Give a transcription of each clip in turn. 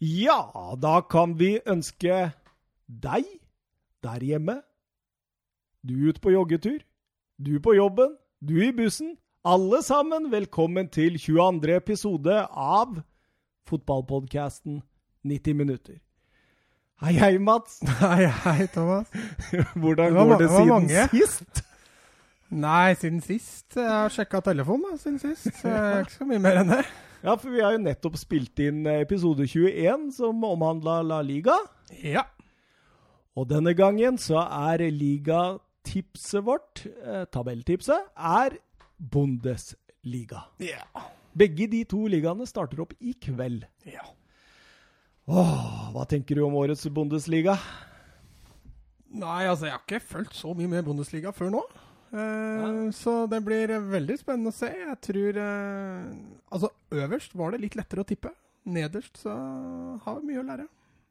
Ja, da kan vi ønske deg der hjemme, du ute på joggetur, du på jobben, du i bussen, alle sammen velkommen til 22. episode av fotballpodkasten 90 minutter. Hei, hei, Mats. Hei, hei, Thomas. Hvordan Det går det det siden mange. sist? Nei, siden sist. Jeg har sjekka telefonen da, siden sist. Så jeg er ikke så mye mer enn det. Ja, for vi har jo nettopp spilt inn episode 21, som omhandla La Liga. Ja. Og denne gangen så er ligatipset vårt, eh, tabelltipset, er Bundesliga. Ja. Begge de to ligaene starter opp i kveld. ja. Åh, hva tenker du om årets Bundesliga? Nei, altså, jeg har ikke fulgt så mye med Bundesliga før nå. Eh, så det blir veldig spennende å se. Jeg tror eh, Altså, øverst var det litt lettere å tippe. Nederst så har vi mye å lære.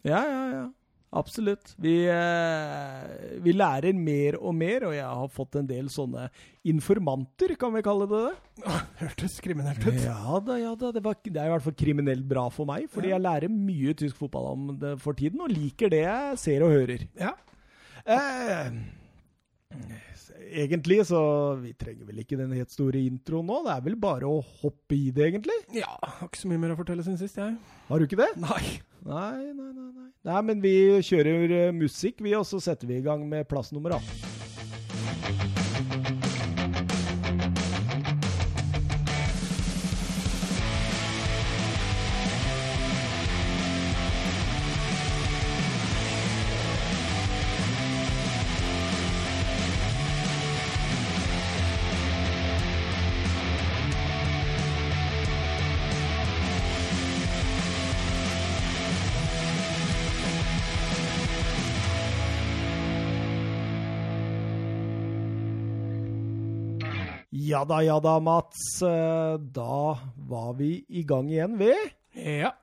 Ja, ja, ja. Absolutt. Vi, eh, vi lærer mer og mer, og jeg har fått en del sånne informanter, kan vi kalle det det? Hørtes kriminelt ut. Ja da, ja da. Det, var, det er i hvert fall kriminelt bra for meg, fordi Ja. jeg lærer mye tysk fotball om det for tiden, og liker det jeg ser og hører. Ja. Eh, egentlig så Vi trenger vel ikke den helt store introen nå. Det er vel bare å hoppe i det, egentlig. ja. Har ikke så mye mer å fortelle siden sist, jeg. Har du ikke det? Nei. Nei, nei, nei. Nei, nei men vi kjører eh, musikk, vi, og så setter vi i gang med plass nummer 18. Ja da, ja da, Mats. Eh, Da var vi i gang igjen, vi. Ja.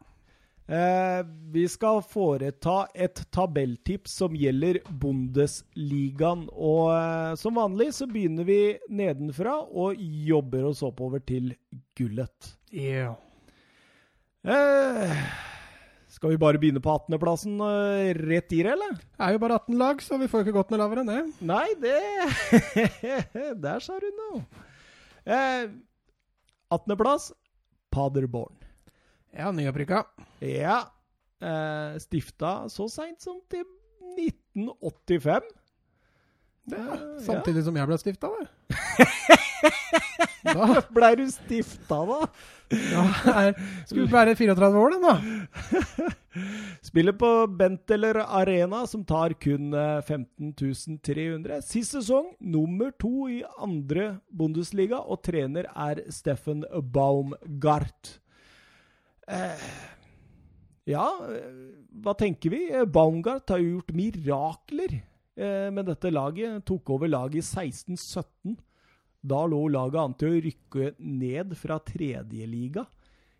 Eh, vi skal foreta et tabelltips som gjelder Bundesligaen. Og eh, som vanlig så begynner vi nedenfra og jobber oss oppover til gullet. Ja. Eh, skal vi bare begynne på 18.-plassen eh, rett i det, eller? Det er jo bare 18 lag, så vi får ikke gått noe lavere enn det. Nei, det Der sa du noe. Eh, 18.-plass Paderborn. Ja, nyopprykka. Ja. Eh, stifta så seint som til 1985. Ja, Ja. samtidig som jeg ble stifta, det. da Blei du stifta, da? ja, er, skulle være 34 år, den, da. Spiller på Benteler Arena, som tar kun eh, 15 300. Sist sesong nummer to i andre Bundesliga, og trener er Steffen Baumgart. Eh, ja, eh, hva tenker vi? Eh, Baumgart har jo gjort mirakler eh, med dette laget. Tok over laget i 16-17. Da lå laget an til å rykke ned fra tredjeliga.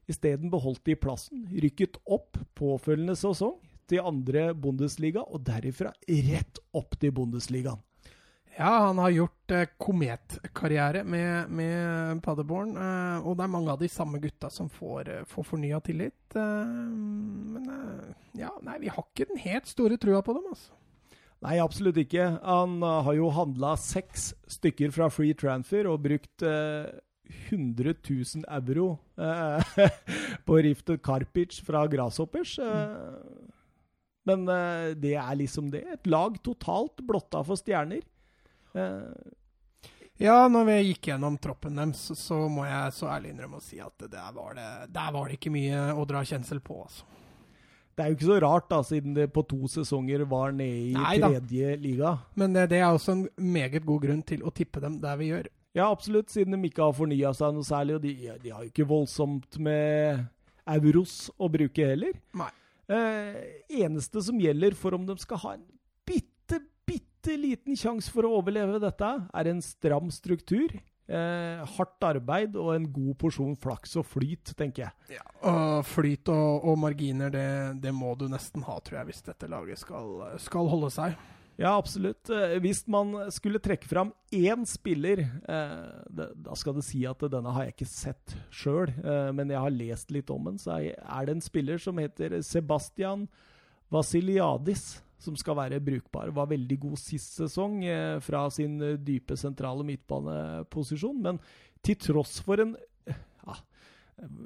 Isteden beholdt de plassen, rykket opp påfølgende sesong til andre Bundesliga, og derifra rett opp til Bundesligaen. Ja, han har gjort eh, kometkarriere med, med Paderborn. Eh, og det er mange av de samme gutta som får, eh, får fornya tillit. Eh, men eh, ja, nei, vi har ikke den helt store trua på dem, altså. Nei, absolutt ikke. Han uh, har jo handla seks stykker fra free transfer og brukt eh, 100 000 euro eh, på Riftet Karpic fra Grasshoppers. Eh, men uh, det er liksom det. Et lag totalt blotta for stjerner. Uh, Ja, når vi gikk gjennom troppen deres, så må jeg så ærlig innrømme å si at der var det, der var det ikke mye å dra kjensel på, altså. Det er jo ikke så rart, da, siden det på to sesonger var nede i Nei tredje liga. Men det, det er også en meget god grunn til å tippe dem der vi gjør. Ja, absolutt, siden de ikke har fornya seg noe særlig. Og de, de har jo ikke voldsomt med euros å bruke heller. Nei. Eh, eneste som gjelder for om de skal ha en bitte, bitte liten sjanse for å overleve dette, er en stram struktur. Eh, hardt arbeid og en god porsjon flaks og flyt, tenker jeg. Og flyt og, og marginer, det, det må du nesten ha, tror jeg, hvis dette laget skal, skal holde seg. Ja, absolutt. Eh, Hvis man skulle trekke fram én spiller eh, det, Da skal det si at denne har jeg ikke sett sjøl, eh, men jeg har lest litt om den. Så er det en spiller som heter Sebastian Vasiliadis, som skal være brukbar. Var veldig god sist sesong eh, fra sin eh, dype sentrale midtbaneposisjon, men til tross for en ja,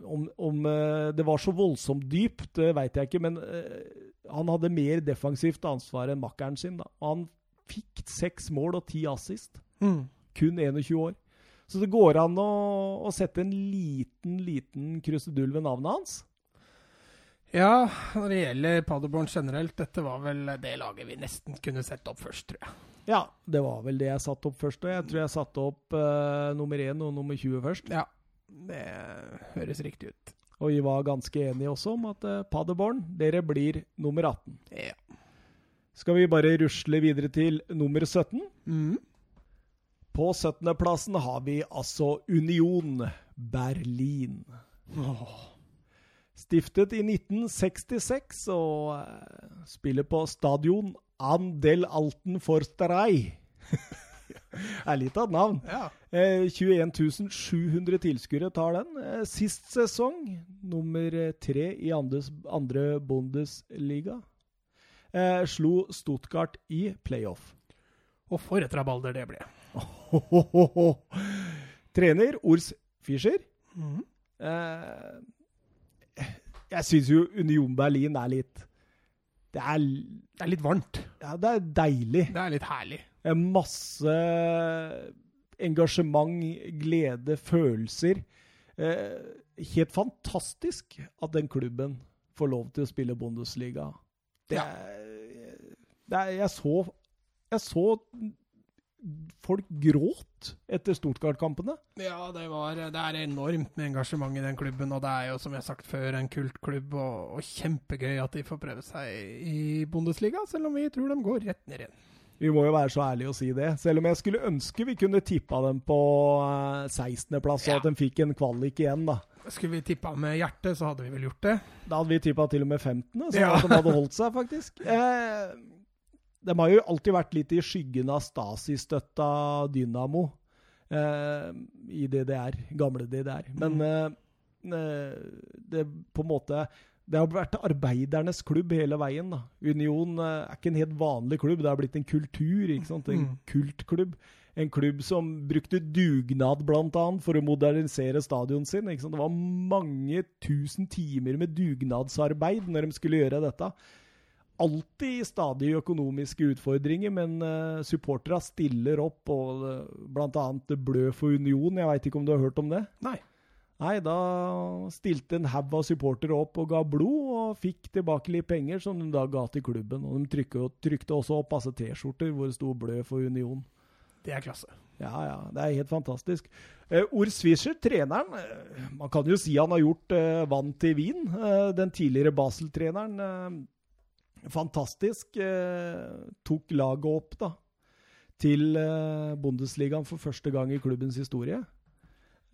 om, om eh, det var så voldsomt dypt, det veit jeg ikke, men eh, han hadde mer defensivt ansvar enn makkeren sin. da. Han fikk seks mål og ti assist. Mm. Kun 21 år. Så det går an å, å sette en liten, liten krusedull ved navnet hans. Ja, når det gjelder Paderborn generelt, dette var vel det laget vi nesten kunne sette opp først, tror jeg. Ja, det var vel det jeg satte opp først. Og jeg tror jeg satte opp uh, nummer 1 og nummer 20 først. Ja, det høres riktig ut. Og vi var ganske enige også om at uh, Paderborn, dere blir nummer 18. Ja. Skal vi bare rusle videre til nummer 17? Mm. På 17.-plassen har vi altså Union Berlin. Stiftet i 1966 og eh, spiller på stadion Andel Alten Forsterei. er litt av et navn. Ja. Eh, 21 700 tilskuere tar den. Eh, sist sesong nummer eh, tre i andres, andre Bundesliga. Eh, slo Stuttgart i playoff. Og for et rabalder det ble. Trener Ors Fischer. Mm. Eh, jeg syns jo Union Berlin er litt Det er, Det er litt varmt. ja, det er deilig. Det er litt herlig. Eh, Masse engasjement, glede, følelser. Eh, helt fantastisk at den klubben får lov til å spille Bundesliga. Det Ja. er, det er Jeg så Jeg så folk gråt etter Stortgard-kampene. Ja, det, var, det er enormt med engasjement i den klubben, og det er jo, som jeg har sagt før, en kultklubb, og, og kjempegøy at de får prøve seg i Bundesliga, selv om vi tror de går rett ned igjen. Vi må jo være så ærlige å si det. Selv om jeg skulle ønske vi kunne tippa dem på eh, 16.-plass, og Ja. at de fikk en kvalik igjen, da. Skulle vi tippa med hjertet, så hadde vi vel gjort det. Da hadde vi tippa til og med 15., så Ja. de hadde holdt seg, faktisk. Eh, de har jo alltid vært litt i skyggen av Stasi-støtta Dynamo eh, i DDR, gamle DDR. Men Mm. eh, eh, det på en måte det har vært arbeidernes klubb hele veien. da. Union eh, er ikke en helt vanlig klubb, det har blitt en kultur. ikke sant? En Mm. kultklubb. En klubb som brukte dugnad annet for å modernisere stadion sin. ikke sant? Det var mange tusen timer med dugnadsarbeid når de skulle gjøre dette. Alltid stadig økonomiske utfordringer, men uh, supporterne stiller opp, og uh, bl.a. Blø for Union. Jeg veit ikke om du har hørt om det? Nei. Nei, da stilte en haug av supportere opp og ga blod, og fikk tilbake litt penger som de da ga til klubben. Og de trykte, trykte også opp masse T-skjorter hvor det sto 'Blø for Union'. Det er klasse. Ja, ja, det er helt fantastisk. Uh, Urs Fischer, treneren, uh, man kan jo si han har gjort uh, vann til vin. Eh, den tidligere Basel-treneren, eh, fantastisk. Eh, tok laget opp da, til eh, Bundesligaen for første gang i klubbens historie.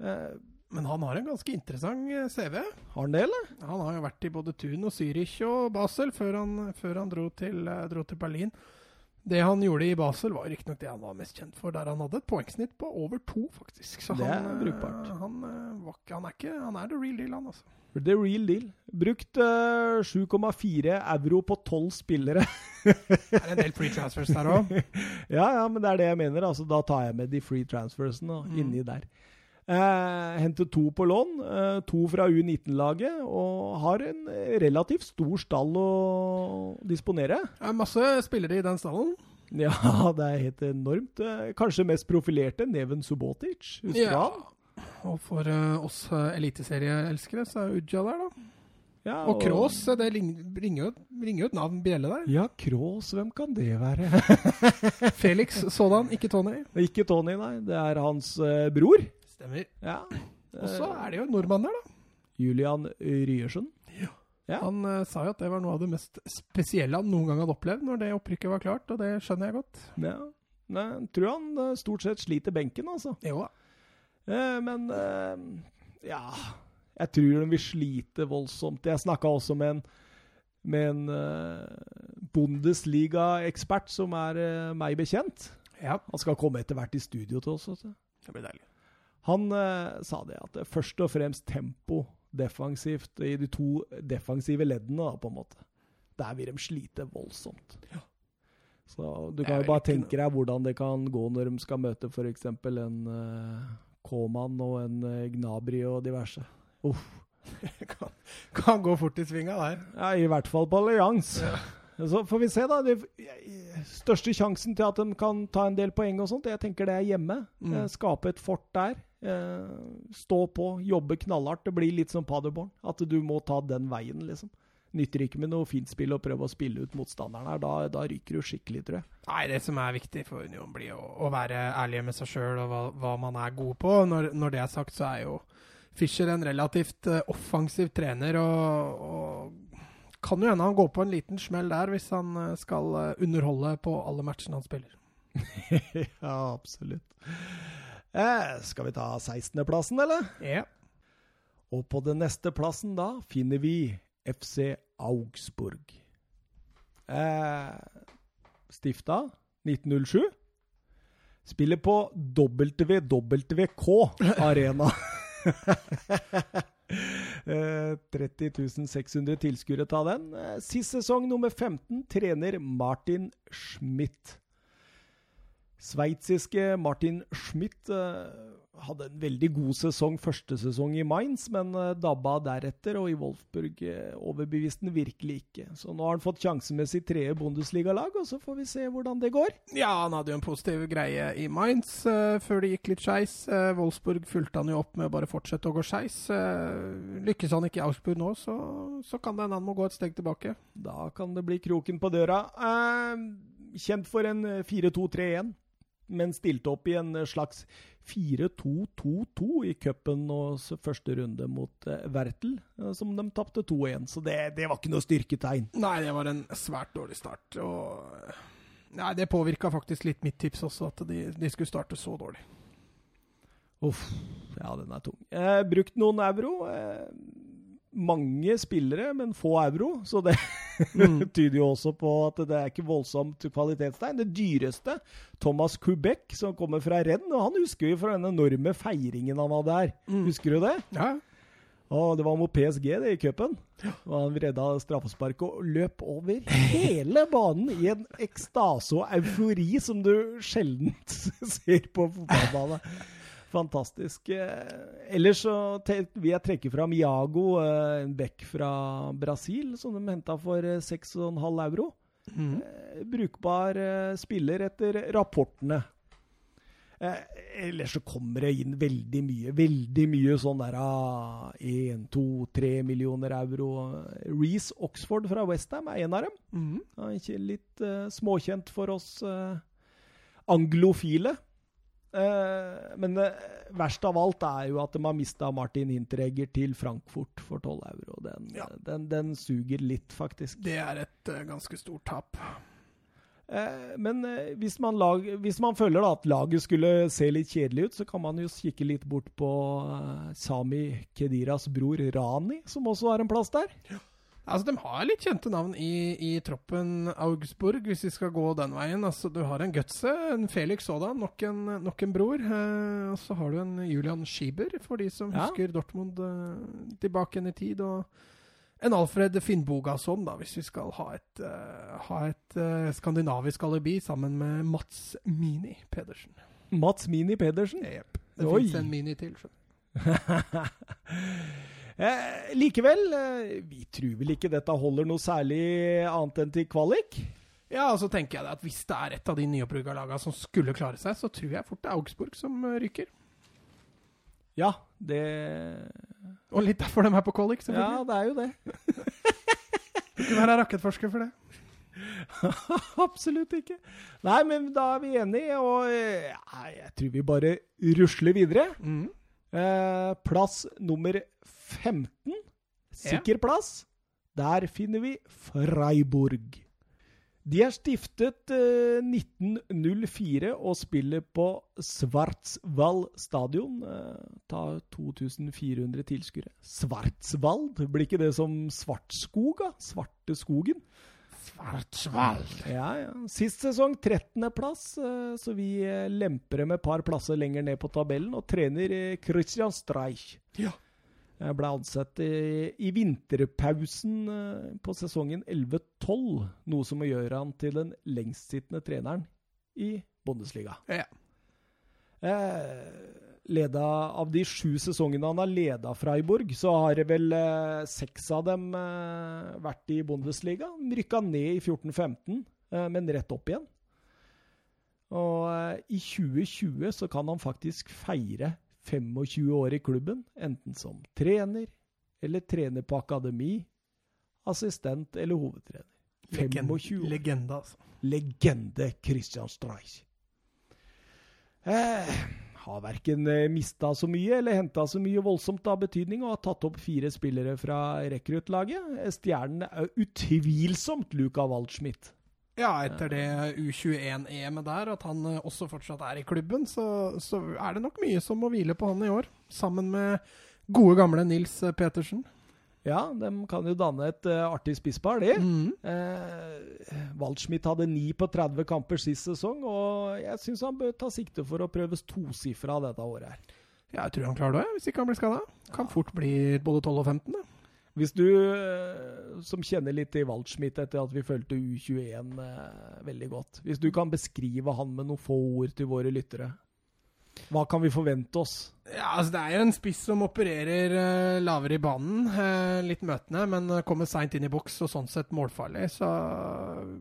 Eh, Men han har en ganske interessant CV. har han det, eller? Han har jo vært i både Thun og Zürich og Basel før han, før han dro, til, dro til Berlin. Det han gjorde i Basel, var riktignok det han var mest kjent for, der han hadde et poengsnitt på over to, faktisk. Så Det han, er brukbart. Han, han, han, er ikke, han er the real deal, han, altså. The real deal. Brukt uh, 7,4 euro på 12 spillere. Det er en del free transfers der òg. Ja, ja, men det er det jeg mener. Altså, da tar jeg med de free transfersene Mm. inni der. Eh, hentet to på lån, eh, to fra U19-laget, og har en eh, relativt stor stall å disponere. Det er masse spillere i den stallen. Ja, det er helt enormt. Eh, kanskje mest profilerte, Neven Subotic. Husker du han? Og for uh, oss uh, eliteserieelskere, så er Uja der, da. Ja, Og Kroos, eh, det ringer jo et navn bjelle der. Ja, Kroos, hvem kan det være? Felix sådan, ikke Tony. Ikke Tony, nei. Det er hans uh, bror. Stemmer. Ja. Og så er det jo en nordmann der, da. Julian Ryersen. Ja. Han uh, sa jo at det var noe av det mest spesielle han noen gang hadde opplevd når det opprykket var klart, og det skjønner jeg godt. Ja. Nei, jeg tror han uh, stort sett sliter benken, altså. Jo da. Uh, men eh, ja Jeg tror de vil slite voldsomt. Jeg snakka også med en, med en eh, Bundesliga-ekspert som er eh, meg bekjent. Ja, Han skal komme etter hvert i studio til oss. Også. det blir deilig. Han eh, sa det at det er først og fremst tempo defensivt i de to defensive leddene, da, på en måte. Der vil de slite voldsomt. Så du kan jo bare tenke deg hvordan det kan gå når de skal møte f.eks. en uh, K-mann og en uh, Gnabry og diverse. Uff. kan, kan gå fort i svinga der. Ja, I hvert fall på allians. Så får vi se, da. Det største sjansen til at de kan ta en del poeng og sånt, jeg tenker det er hjemme. Mm. Eh, Skape et fort der. Eh, Stå på, jobbe knallhardt. Det blir litt som Paderborn. At du må ta den veien, liksom. Nytter ikke med noe fint spill å prøve å spille ut motstanderen her. Da, da ryker du skikkelig, tror jeg. Nei, det som er viktig for Union, blir å, å være ærlige med seg sjøl og hva, hva man er god på. Når, når det er sagt, så er jo Fischer en relativt eh, offensiv trener, og, og kan jo hende han går på en liten smell der hvis han eh, skal eh, underholde på alle matchene han spiller. ja, absolutt. Eh, skal vi ta 16.-plassen, eller? Ja. Og på den neste plassen da finner vi FC Augsburg. Eh, stifta 1907. Spiller på WWK Arena. eh, 30 600 tilskuere ta den. Eh, sist sesong nummer 15 trener Martin Schmidt. Sveitsiske Martin Schmidt eh, hadde en veldig god sesong første sesong i Mainz, men eh, dabba deretter, og i Wolfsburg eh, overbeviste han virkelig ikke. Så nå har han fått sjansen med sitt tredje Bundesliga-lag, og så får vi se hvordan det går. Ja, han hadde jo en positiv greie i Mainz uh, før det gikk litt skeis. Uh, Wolfsburg fulgte han jo opp med å bare fortsette å gå skeis. Uh, lykkes han ikke i Augsburg nå, så, så kan det hende han må gå et steg tilbake. Da kan det bli kroken på døra. Kjent for en eh, 4-2-3-1, men stilte opp i en eh, slags 4-2-2-2 i cupen og første runde mot eh, Wertel, eh, som de tapte 2-1. Så det, det var ikke noe styrketegn. Nei, det var en svært dårlig start. Og Nei, det påvirka faktisk litt mitt tips også, at de, de skulle starte så dårlig. Uff, ja, den er tung. Eh, brukt noen euro. Eh, mange spillere, men få euro. Så det tyder jo også på at det er ikke voldsomt kvalitetstegn. Det dyreste, Thomas Kubek, som kommer fra Renn, og han husker jo fra den enorme feiringen han hadde her. Husker du det? Ja, Og det var mot PSG det i cupen. Han redda straffesparket og løp over hele banen i en ekstase og eufori som du sjelden ser på fotballbane. Fantastisk. Eh, Ellers så vil jeg trekke fram Iago, eh, en back fra Brasil, som de henta for eh, 6,5 euro. Mm. Eh, Brukbar eh, spiller etter rapportene. Eh, ellers så kommer det inn veldig mye, veldig mye sånn der Én, 1, 2, 3 millioner euro. Reece Oxford fra Westham er en av dem. Mm. Han litt eh, småkjent for oss eh, anglofile. Eh, men det verst av alt er jo at de har mista Martin Hinteregger til Frankfurt for 12 euro. Den, Ja. den, den suger litt, faktisk. Det er et eh, ganske stort tap. Eh, men eh, hvis, man lag, hvis man føler da at laget skulle se litt kjedelig ut, så kan man jo kikke litt bort på eh, Sami Kediras bror Rani, som også har en plass der. Altså, De har litt kjente navn i, i troppen Augsburg, hvis vi skal gå den veien. Altså, Du har en Gutse, en Felix sådan, nok nok en bror. Eh, og så har du en Julian Schieber, for de som Ja. husker Dortmund eh, tilbake igjen i tid. Og en Alfred Finnbogason, da, hvis vi skal ha et, eh, ha et eh, skandinavisk alibi sammen med Mats Mini Pedersen. Mats Mini Pedersen. Jepp. Det fins en Mini til. skjønner du. Eh, likevel, eh, vi tror vel ikke dette holder noe særlig annet enn til kvalik. Ja, og så tenker jeg at hvis det er et av de nyopprykka lagene som skulle klare seg, så tror jeg fort det er Augsburg som eh, ryker. Ja, det Og litt derfor de er på kvalik, Ja, det er jo det. Ikke være rakettforsker for det. Absolutt ikke. Nei, men da er vi enige, og eh, ja, jeg tror vi bare rusler videre. Mm. Eh, plass nummer 15. Sikker plass. Der finner vi Freiburg. De er stiftet eh, 1904 og spiller på Svartsvall stadion. Eh, ta 2400 tilskuere. Svartsvall? Blir ikke det som Svartskog, da? Svarte skogen? Schwarzwald. Ja, ja. Sist sesong 13.-plass, så vi eh, lemper dem et par plasser lenger ned på tabellen. Og trener eh, Christian Streich Ja. Jeg ble ansatt i, i vinterpausen eh, på sesongen 11-12, noe som må gjøre han til den lengstsittende treneren i Bundesliga. Ja. Eh, leda Av de sju sesongene han har leda Freiburg, så har det vel eh, seks av dem eh, vært i Bundesliga. Rykka ned i 14-15, eh, men rett opp igjen. Og eh, i 2020 så kan han faktisk feire 25 år i klubben, enten som trener eller trener på akademi, assistent eller hovedtrener. 25 år. Legende, altså. Legende Christian Streich. Eh, har verken eh, mista så mye eller henta så mye voldsomt av betydning, og har tatt opp fire spillere fra rekruttlaget. Stjernen er utvilsomt Luka Waldschmidt. Ja, etter det U21-EM-et der, at han eh, også fortsatt er i klubben, så, så er det nok mye som må hvile på han i år. Sammen med gode, gamle Nils eh, Petersen. Ja, de kan jo danne et uh, artig spisspar, de. Mm. Eh, Waldschmidt hadde ni på 30 kamper sist sesong, og jeg syns han bør ta sikte for å prøves tosifra dette året her. Ja, jeg tror han klarer det, hvis ikke han blir skada. Kan fort bli både 12 og 15. Da. Hvis du, eh, som kjenner litt til Waldschmidt etter at vi fulgte U21 eh, veldig godt, hvis du kan beskrive han med noen få ord til våre lyttere, hva kan vi forvente oss? Ja, altså Det er jo en spiss som opererer uh, lavere i banen. Uh, litt møtende, men eh, kommer seint inn i boks og sånn sett målfarlig. Så,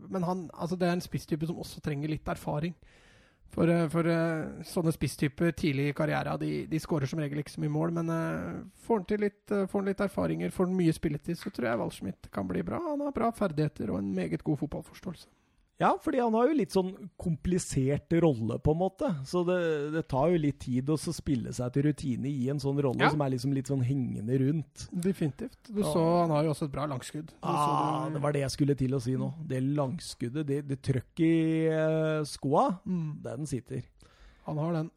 men han, altså det er en spisstype som også trenger litt erfaring. For, uh, for sånne spisstyper tidlig i karrieren, de, de skårer som regel ikke så mye mål. Men får han litt, får litt erfaringer, får han mye spilletid, så tror jeg Walschmidt kan bli bra. Han har bra ferdigheter og en meget god fotballforståelse. Ja, fordi han har jo litt sånn komplisert rolle, på en måte. Så det, det tar jo litt tid å spille seg til rutine i en sånn rolle Ja. som er liksom litt sånn hengende rundt. Definitivt. Du Ja. så Han har jo også et bra langskudd. Du Ah, det var det jeg skulle til å si nå. Det langskuddet, det, det trøkket i eh, skoa, Mm, den sitter. han har den.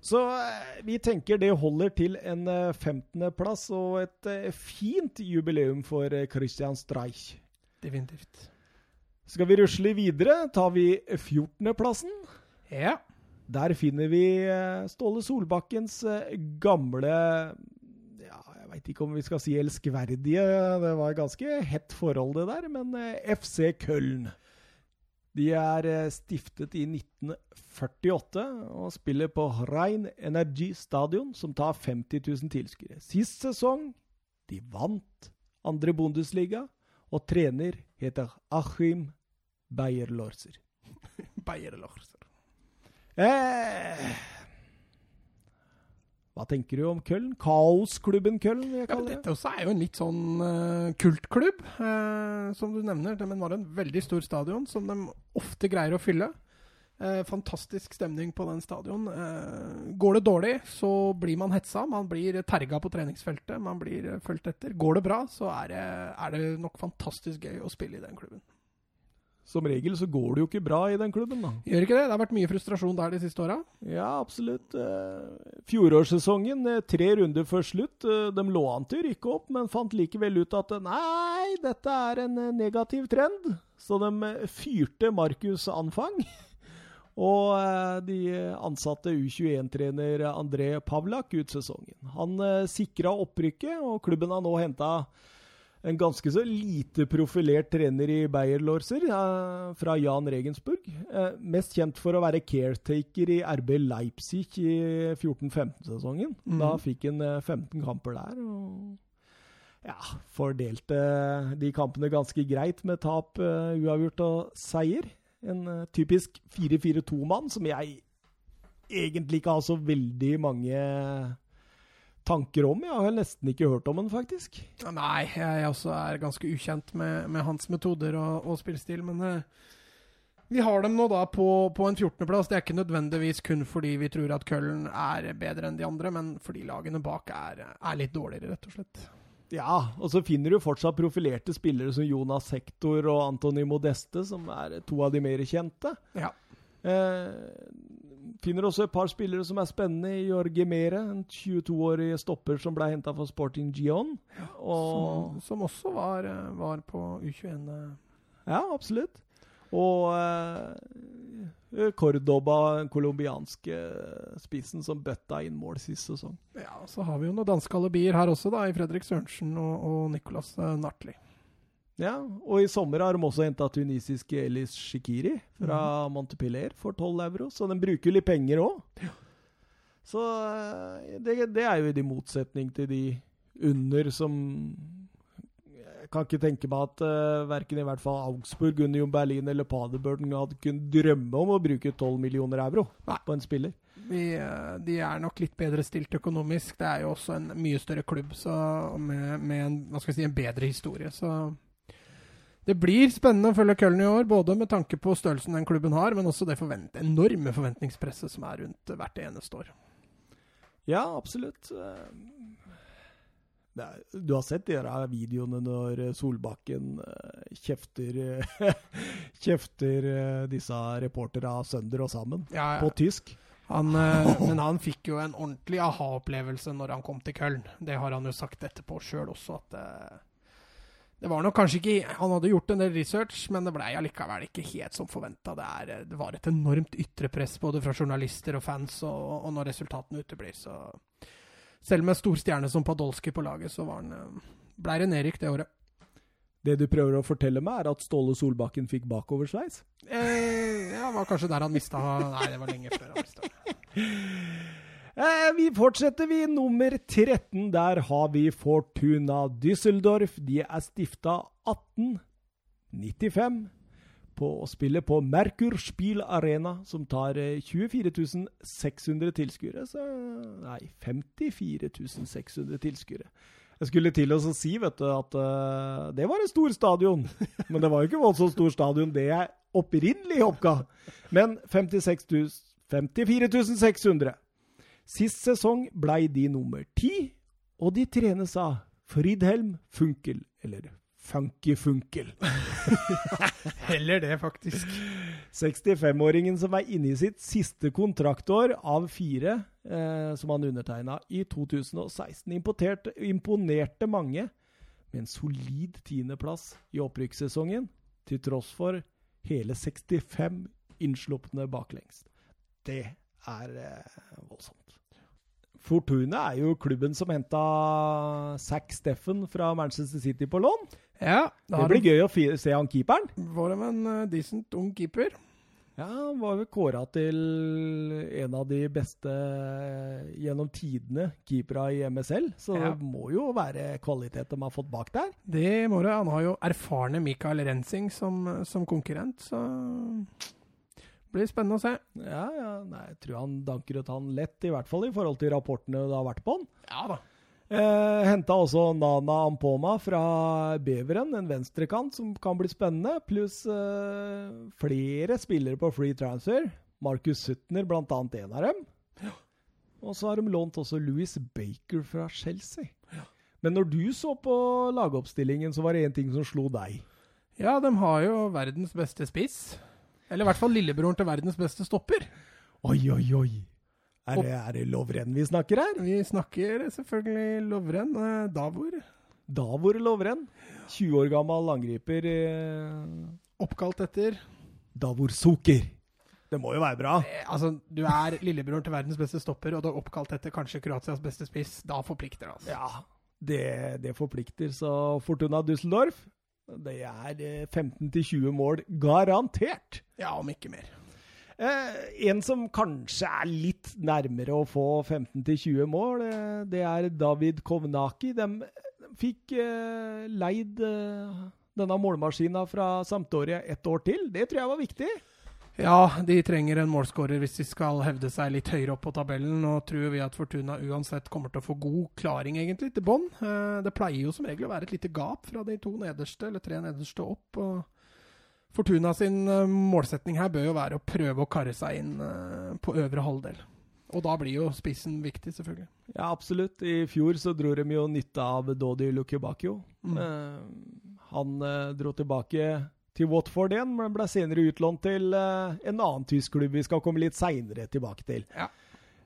Så eh, vi tenker det holder til en eh, 15.-plass og et eh, fint jubileum for eh, Christian Streich. Definitivt. Skal vi rusle videre, tar vi 14.-plassen. Ja. Der finner vi eh, Ståle Solbakkens eh, gamle ja, Jeg veit ikke om vi skal si elskverdige, det var et ganske hett forhold, det der, men eh, FC Köln. De er stiftet i 1948 og spiller på Rhein Energy Stadion, som tar 50 000 tilskuere. Sist sesong de vant andre Bundesliga, og trener heter Achim Bayer Larser. Eh, hva tenker du om Køln? Kaosklubben Køln? Ja, men dette også er jo en litt sånn uh, kultklubb, uh, som du nevner. De var en veldig stor stadion som de ofte greier å fylle. Uh, fantastisk stemning på den stadion. Går det dårlig, så blir man hetsa. Man blir terga på treningsfeltet. Man blir fulgt etter. Går det bra, så er det, er det nok fantastisk gøy å spille i den klubben. Som regel så går det jo ikke bra i den klubben, da. Gjør ikke det? Det har vært mye frustrasjon der de siste åra. Ja, absolutt. Eh, Fjorårssesongen, eh, tre runder før slutt. eh, De lå an til å rykke opp, men fant likevel ut at nei, dette er en negativ trend. Så de fyrte Markus Anfang. Og de ansatte U21-trener André Pavlak ut sesongen. Han sikra opprykket, og klubben har nå henta en ganske så lite profilert trener i Bayerlorser, eh, fra Jan Regensburg. Eh, mest kjent for å være caretaker i RB Leipzig i 14-15-sesongen. Mm. Da fikk han eh, 15 kamper der. og ja, fordelte de kampene ganske greit med tap, uh, uavgjort og seier. En uh, typisk 4-4-2-mann som jeg egentlig ikke har så veldig mange tanker om. Jeg har nesten ikke hørt om den, faktisk. Nei, jeg også er ganske ukjent med, med hans metoder og, og spillstil, men uh, vi har dem nå da på, på en 14.-plass. Det er ikke nødvendigvis kun fordi vi tror at Køllen er bedre enn de andre, men fordi lagene bak er, er litt dårligere, rett og slett. Ja, og så finner du fortsatt profilerte spillere som Jonas Hector og Antony Modeste, som er to av de mer kjente. Ja. Eh, finner også et par spillere som er spennende. Jorge Mere, en 22-årig stopper som ble henta for Sporting Gion. Og Som, som også var, eh, var på U21. eh. Ja, absolutt. Og eh, Cordoba, den colombianske spissen som bøtta inn mål sist sesong. Ja, Så har vi jo noen danske alibier her også, da, i Fredrik Sørensen og, og Nicolas eh, Nartli. Ja, og i sommer har de også henta tunisiske Elis Shikiri fra Montepiller for 12 euro, så de bruker litt penger òg. Så eh, det, det er jo i motsetning til de under som Jeg kan ikke tenke meg at uh, verken i hvert fall Augsburg, Union Berlin eller Paderborn hadde kunnet drømme om å bruke 12 millioner euro Nei. på en spiller. Vi, eh, de er nok litt bedre stilt økonomisk. Det er jo også en mye større klubb så med, med en, si, en bedre historie. Så det blir spennende å følge Köln i år, både med tanke på størrelsen den klubben har, men også det forvent enorme forventningspresset som er rundt hvert eneste år. Ja, absolutt. Eh, er, du har sett de der videoene når Solbakken eh, kjefter eh, Kjefter eh, disse reporterne sønder og sammen Ja, på tysk. Han, eh, men han fikk jo en ordentlig aha-opplevelse når han kom til Köln. Det har han jo sagt etterpå sjøl også, at eh, det var nok kanskje ikke Han hadde gjort en del research, men det blei allikevel ikke helt som forventa. Det, eh, det var et enormt ytre press både fra journalister og fans, og, og når resultatene uteblir, så Selv med stor stjerne som Padolski på laget, så var han eh, blei det nedrykk det året. Det du prøver å fortelle meg, er at Ståle Solbakken fikk bakoversveis? Eh, ja, var kanskje der han mista Nei, det var lenge før han mista Eh, vi fortsetter, vi. Nummer 13. Der har vi Fortuna Düsseldorf. De er stifta 1895 på å spille på Merkur Spiel Arena, som tar eh, 24 600 tilskuere. Så Nei, 54 600 tilskuere. Jeg skulle til å si vet du, at uh, det var en stor stadion. Men det var jo ikke voldsomt stor stadion det jeg opprinnelig oppga. Men 56 000, 54 600. Sist sesong blei de nummer ti, og de trenes av Fridhelm Funkel, eller Funky Funkel. Heller det, faktisk. 65-åringen som er inne i sitt siste kontraktår av fire, eh, som han undertegna i 2016, imponerte, mange med en solid tiendeplass i opprykkssesongen, til tross for hele 65 innslupne baklengs. Det er eh, voldsomt. Fortuna er jo klubben som henta Zack Steffen fra Manchester City på lån. Ja, Det blir gøy å se han keeperen. Var de en uh, decent ung keeper? Ja, Han var vel kåra til en av de beste eh, gjennom tidene keepera i MSL, så Ja. det må jo være kvalitet de har fått bak der. Det må det. Han har jo erfarne Mikael Rensing som, som konkurrent, så blir spennende å se. Ja, ja, nei, Jeg tror han danker ut han lett, i hvert fall i forhold til rapportene det har vært på han. Ja da. Eh, Henta også Nana Ampoma fra Beveren, en venstrekant som kan bli spennende. Pluss eh, flere spillere på free transfer. Markus Sutner, blant annet en av dem. Ja. Og så har de lånt også Louis Baker fra Chelsea. Ja. Men når du så på lagoppstillingen, så var det én ting som slo deg. Ja, de har jo verdens beste spiss. Eller i hvert fall lillebroren til verdens beste stopper. Oi, oi, oi! Er det, er det lovrenn vi snakker her? Vi snakker selvfølgelig Lovren. eh, Davor. Davor Lovrenn. 20 år gammel angriper. Eh, Oppkalt etter Davor soker. Det må jo være bra. eh, Altså, du er lillebroren til verdens beste stopper, og du er oppkalt etter kanskje Kroatias beste spiss. Da forplikter det, altså. Ja, det, det forplikter. Så Fortuna Düsseldorf, det er eh, 15-20 mål garantert. Ja, om ikke mer. Eh, en som kanskje er litt nærmere å få 15-20 mål, eh, det er David Kovnaki. De, de fikk eh, leid eh, denne målmaskina fra Sampdoria ett år til. Det tror jeg var viktig. Ja, de trenger en målskårer hvis de skal hevde seg litt høyere opp på tabellen. Nå tror vi at Fortuna uansett kommer til å få god klaring egentlig til bånn. Eh, Det pleier jo som regel å være et lite gap fra de to nederste, eller tre nederste opp. og Fortuna sin eh, målsetning her bør jo være å prøve å karre seg inn eh, på øvre halvdel. Og da blir jo spissen viktig, selvfølgelig. Ja, absolutt. I fjor så dro de jo nytte av Dodi Lukebakio. Mm. Han dro tilbake til Watford igjen, men ble senere utlånt til uh, en annen tysk klubb vi skal komme litt seinere tilbake til. Ja.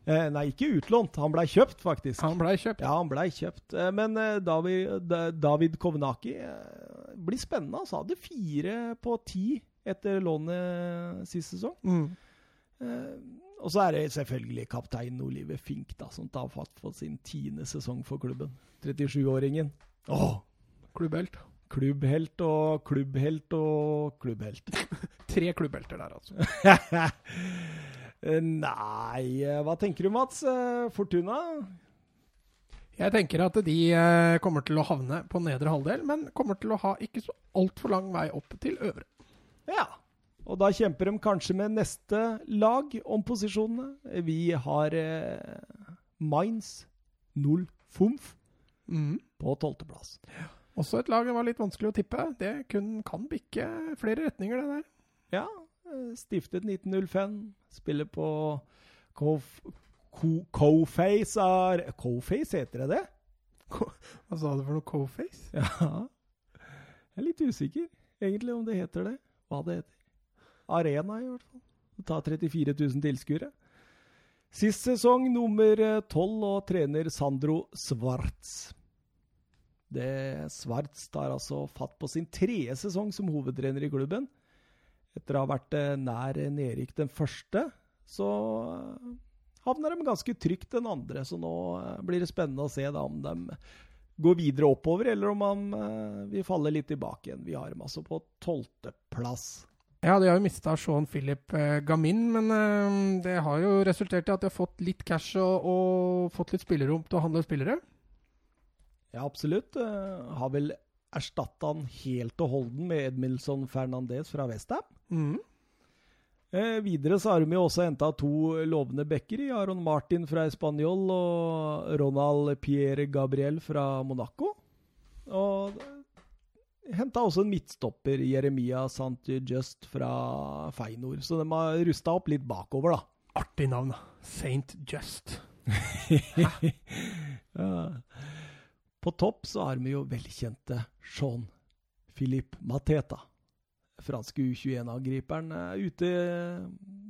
Uh, nei, ikke utlånt. Han blei kjøpt, faktisk. Han blei kjøpt. Ja, han blei kjøpt. Uh, men David, David Kovnaki blir spennende. Altså, hadde fire på ti etter lånet sist sesong. Mm. Og så er det selvfølgelig kaptein Oliver Fink, da, som tar fatt for sin tiende sesong for klubben. 37-åringen. Åh! Klubbhelt. Klubbhelt og klubbhelt og klubbhelt. Tre klubbhelter der, altså. Nei, hva tenker du, Mats? Eh, Fortuna? Jeg tenker at de eh, kommer til å havne på nedre halvdel, men kommer til å ha ikke så altfor lang vei opp til øvre. Ja. Og da kjemper de kanskje med neste lag om posisjonene. Vi har eh, Mainz 05 Mm. på tolvteplass. Også et lag det var litt vanskelig å tippe. Det kun, kan bikke flere retninger, det der. Ja, eh, stiftet 1905. Spiller på Cof- Co-Face Co-Face, heter det det? Hva sa du for noe? Coface? Ja. Jeg er litt usikker egentlig om det heter det. Hva det heter. Arena, i hvert fall. Det tar 34 000 tilskuere. Sist sesong nummer 12 og trener Sandro Svarts. Det Svarts tar altså fatt på sin tredje sesong som hovedtrener i klubben. Etter å ha vært eh, nær nedrykk den første, så eh, havner de ganske trygt den andre. Så nå eh, blir det spennende å se om de går videre oppover, eller om han vil falle litt tilbake igjen. Vi har dem altså på tolvteplass. Ja, de har jo mista Sean Philip Gamin, men det har jo resultert i at de har fått litt cash og, og fått litt spillerom til å handle spillere. Ja, absolutt. Eh, har vel erstatta han helt og holden med Edmilson Fernandez fra Westham. Mm. Eh, videre så har de jo også henta to lovende backer i Aron Martin fra Español og Ronald Pierre Gabriel fra Monaco. Og henta også en midtstopper, Jeremia Saint-Just fra Feinor. Så de har rusta opp litt bakover, da. Artig navn, da. Saint Just. Ja. På topp så har vi jo velkjente Jean Philippe Mateta. Franske U21-angriperen er ute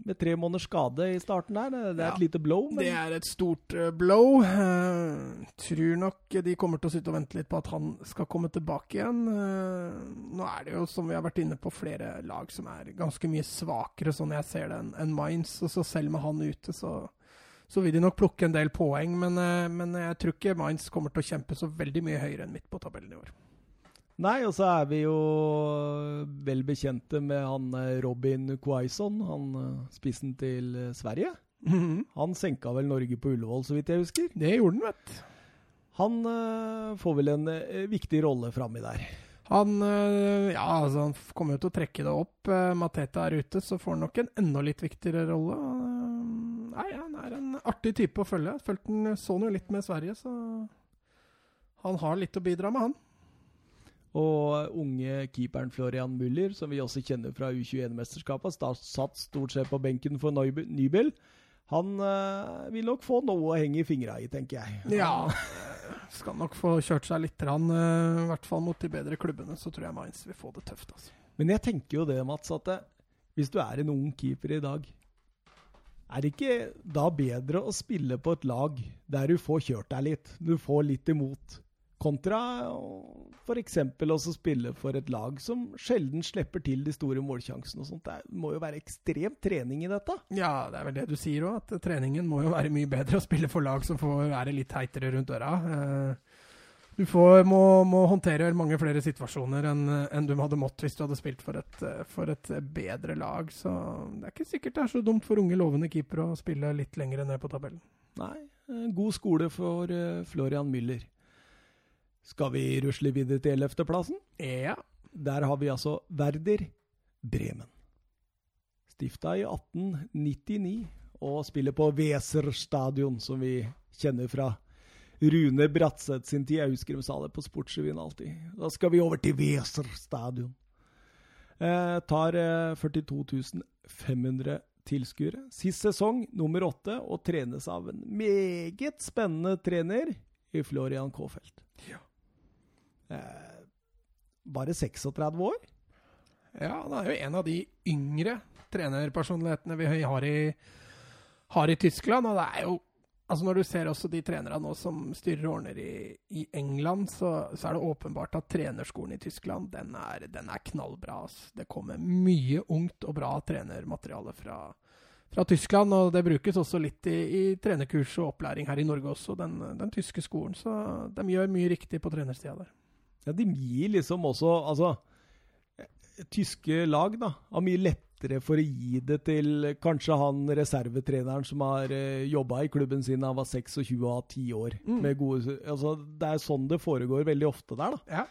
med tre måneders skade i starten her. Det er Ja. et lite blow, men Det er et stort eh, blow. Eh, tror nok de kommer til å sitte og vente litt på at han skal komme tilbake igjen. Eh, nå er det jo, som vi har vært inne på, flere lag som er ganske mye svakere, sånn jeg ser det, enn Mainz. Og så selv med han ute, så, så vil de nok plukke en del poeng. Men, eh, men jeg tror ikke Mainz kommer til å kjempe så veldig mye høyere enn midt på tabellen i år. Nei, og så er vi jo vel bekjente med han eh, Robin Quaison, han eh, spissen til eh, Sverige. Han senka vel Norge på Ullevål, så vidt jeg husker. Det gjorde han, vet du. Han uh, får vel en uh, viktig rolle framme der. Han, eh, ja, altså, han kommer jo til å trekke det opp. Eh, Mateta er ute, så får han nok en enda litt viktigere rolle. Eh, Nei, han er en artig type å følge. Følte han så han jo litt med Sverige, så han har litt å bidra med, han. Og unge keeperen Florian Müller, som vi også kjenner fra U21-mesterskapet, satt stort sett på benken for Nybel. Han øh, vil nok få noe å henge i fingra i, tenker jeg. Ja. Skal nok få kjørt seg litt, rann, øh, i hvert fall mot de bedre klubbene, så tror jeg Mainz vil få det tøft. altså. Men jeg tenker jo det, Mats, at det, hvis du er en ung keeper i dag, er det ikke da bedre å spille på et lag der du får kjørt deg litt, du får litt imot, kontra f.eks. å spille for et lag som sjelden slipper til de store målsjansene og sånt. Det må jo være ekstrem trening i dette. Ja, det er vel det du sier òg, at treningen må jo være mye bedre å spille for lag som får være litt heitere rundt døra. Eh, Du får, må, må håndtere mange flere situasjoner enn en du hadde mått hvis du hadde spilt for et, eh, for et bedre lag. Så det er ikke sikkert det er så dumt for unge, lovende keepere å spille litt lenger ned på tabellen. Nei, god skole for eh, Florian Müller. Skal vi rusle videre til 11.-plassen? Ja. Der har vi altså Werder Bremen. Stifta i 1899 og spiller på Weser stadion, som vi kjenner fra Rune Bratseth sin tid. Jeg sa det på Sportsrevyen alltid. Da skal vi over til Weser stadion. Eh, tar eh, 42 500 tilskuere. Sist sesong nummer åtte, og trenes av en meget spennende trener i Florian Kofelt. Ja. Eh, bare 36 år. Ja, han er jo en av de yngre trenerpersonlighetene vi har i, har i Tyskland. Og det er jo Altså Når du ser også de trenerne nå som styrer og ordner i, i England, så, så, er det åpenbart at trenerskolen i Tyskland den er, den er knallbra. Altså. Det kommer mye ungt og bra trenermateriale fra, fra Tyskland. Og det brukes også litt i, i trenerkurs og opplæring her i Norge også, den, den tyske skolen. Så de gjør mye riktig på trenersida der. Ja, de gir liksom også Altså, tyske lag da, har mye lettere for å gi det til kanskje han reservetreneren som har eh, jobba i klubben sin da han var 26 og har 10 år. Mm. Med gode, altså, det er sånn det foregår veldig ofte der. da. Ja.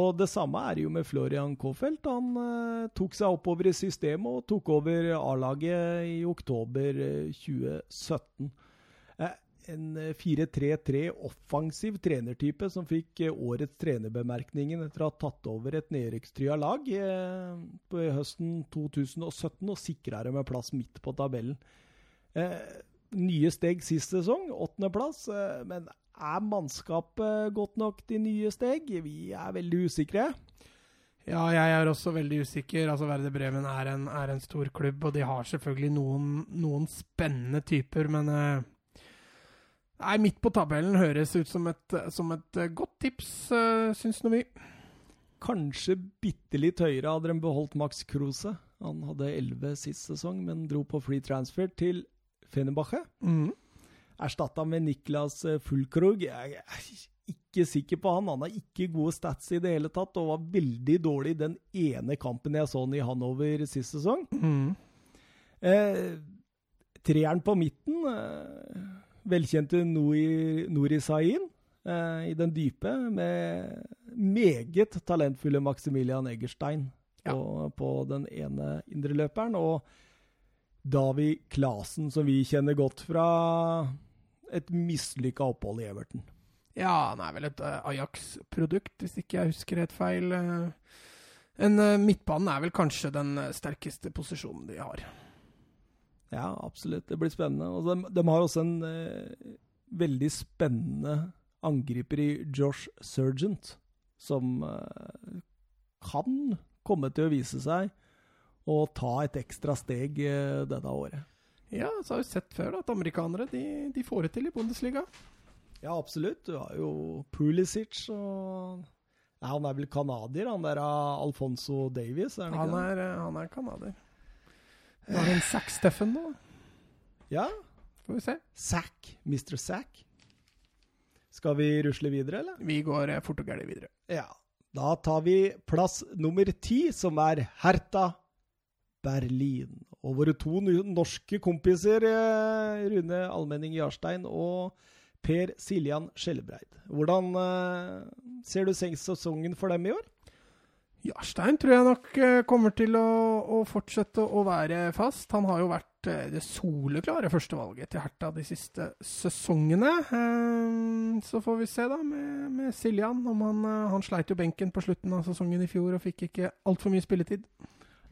Og det samme er jo med Florian Kofelt. Han eh, tok seg oppover i systemet og tok over A-laget i oktober eh, 2017 en 4-3-3 eh, offensiv trenertype som fikk eh, årets trenerbemerkningen etter å ha tatt over et nedrykkstrya lag eh, på høsten 2017 og sikra dem en plass midt på tabellen. Nye steg sist sesong, åttendeplass. Men er mannskapet godt nok til nye steg? Vi er veldig usikre. Ja, jeg er også veldig usikker. Altså, Verde Bremen er en, er en stor klubb, og de har selvfølgelig noen, noen spennende typer, men Nei, midt på tabellen høres ut som et, som et eh, godt tips, uh, syns nå vi. Kanskje bitte litt høyere hadde de beholdt Max Kruse. Han hadde 11 sist sesong, men dro på free transfer til Fenebache. Mm. Erstatta med Niklas eh, Jeg er ikke sikker på han. Han har ikke gode stats i det hele tatt, og var veldig dårlig den ene kampen jeg så han i Hanover sist sesong. Mm. Eh, treeren på midten eh, velkjente Nori, Sahin eh, i den dype, med meget talentfulle Maximilian Eggerstein ja. på, på, den ene indreløperen. Og Davi Klasen, som vi kjenner godt fra et mislykka opphold i Everton. Ja, han er vel et uh, Ajax-produkt, hvis ikke jeg husker helt feil. Uh, en uh, Midtbanen er vel kanskje den sterkeste posisjonen de har. Ja, absolutt. Det blir spennende. Og de, de har også en eh, veldig spennende angriper i Josh Surgent, som eh, kan komme til å vise seg å ta et ekstra steg eh, dette året. Ja, så har vi sett før da, at amerikanere de, de, får det til i Bundesliga. Ja, absolutt. Du har jo Pulisic og ja, Han er vel canadier, han der Alfonso Davies? Er han, han, er, han er canadier. Var det en Zack Steffen nå? Ja. Får vi se. Zack. Mr. Zack. Skal vi rusle videre, eller? Vi går eh, fort og gærent videre. Ja. Da tar vi plass nummer ti, som er Herta Berlin. Og våre to norske kompiser, eh, Rune Almenning Jarstein og Per Siljan Skjellebreid. Hvordan uh, ser du sesongen for dem i år? Jarstein tror jeg nok eh, kommer til å, å, fortsette å være fast. Han har jo vært eh, det soleklare førstevalget til Herta de siste sesongene. Eh, så får vi se da med, med Siljan. Om han, han, sleit jo benken på slutten av sesongen i fjor og fikk ikke altfor mye spilletid.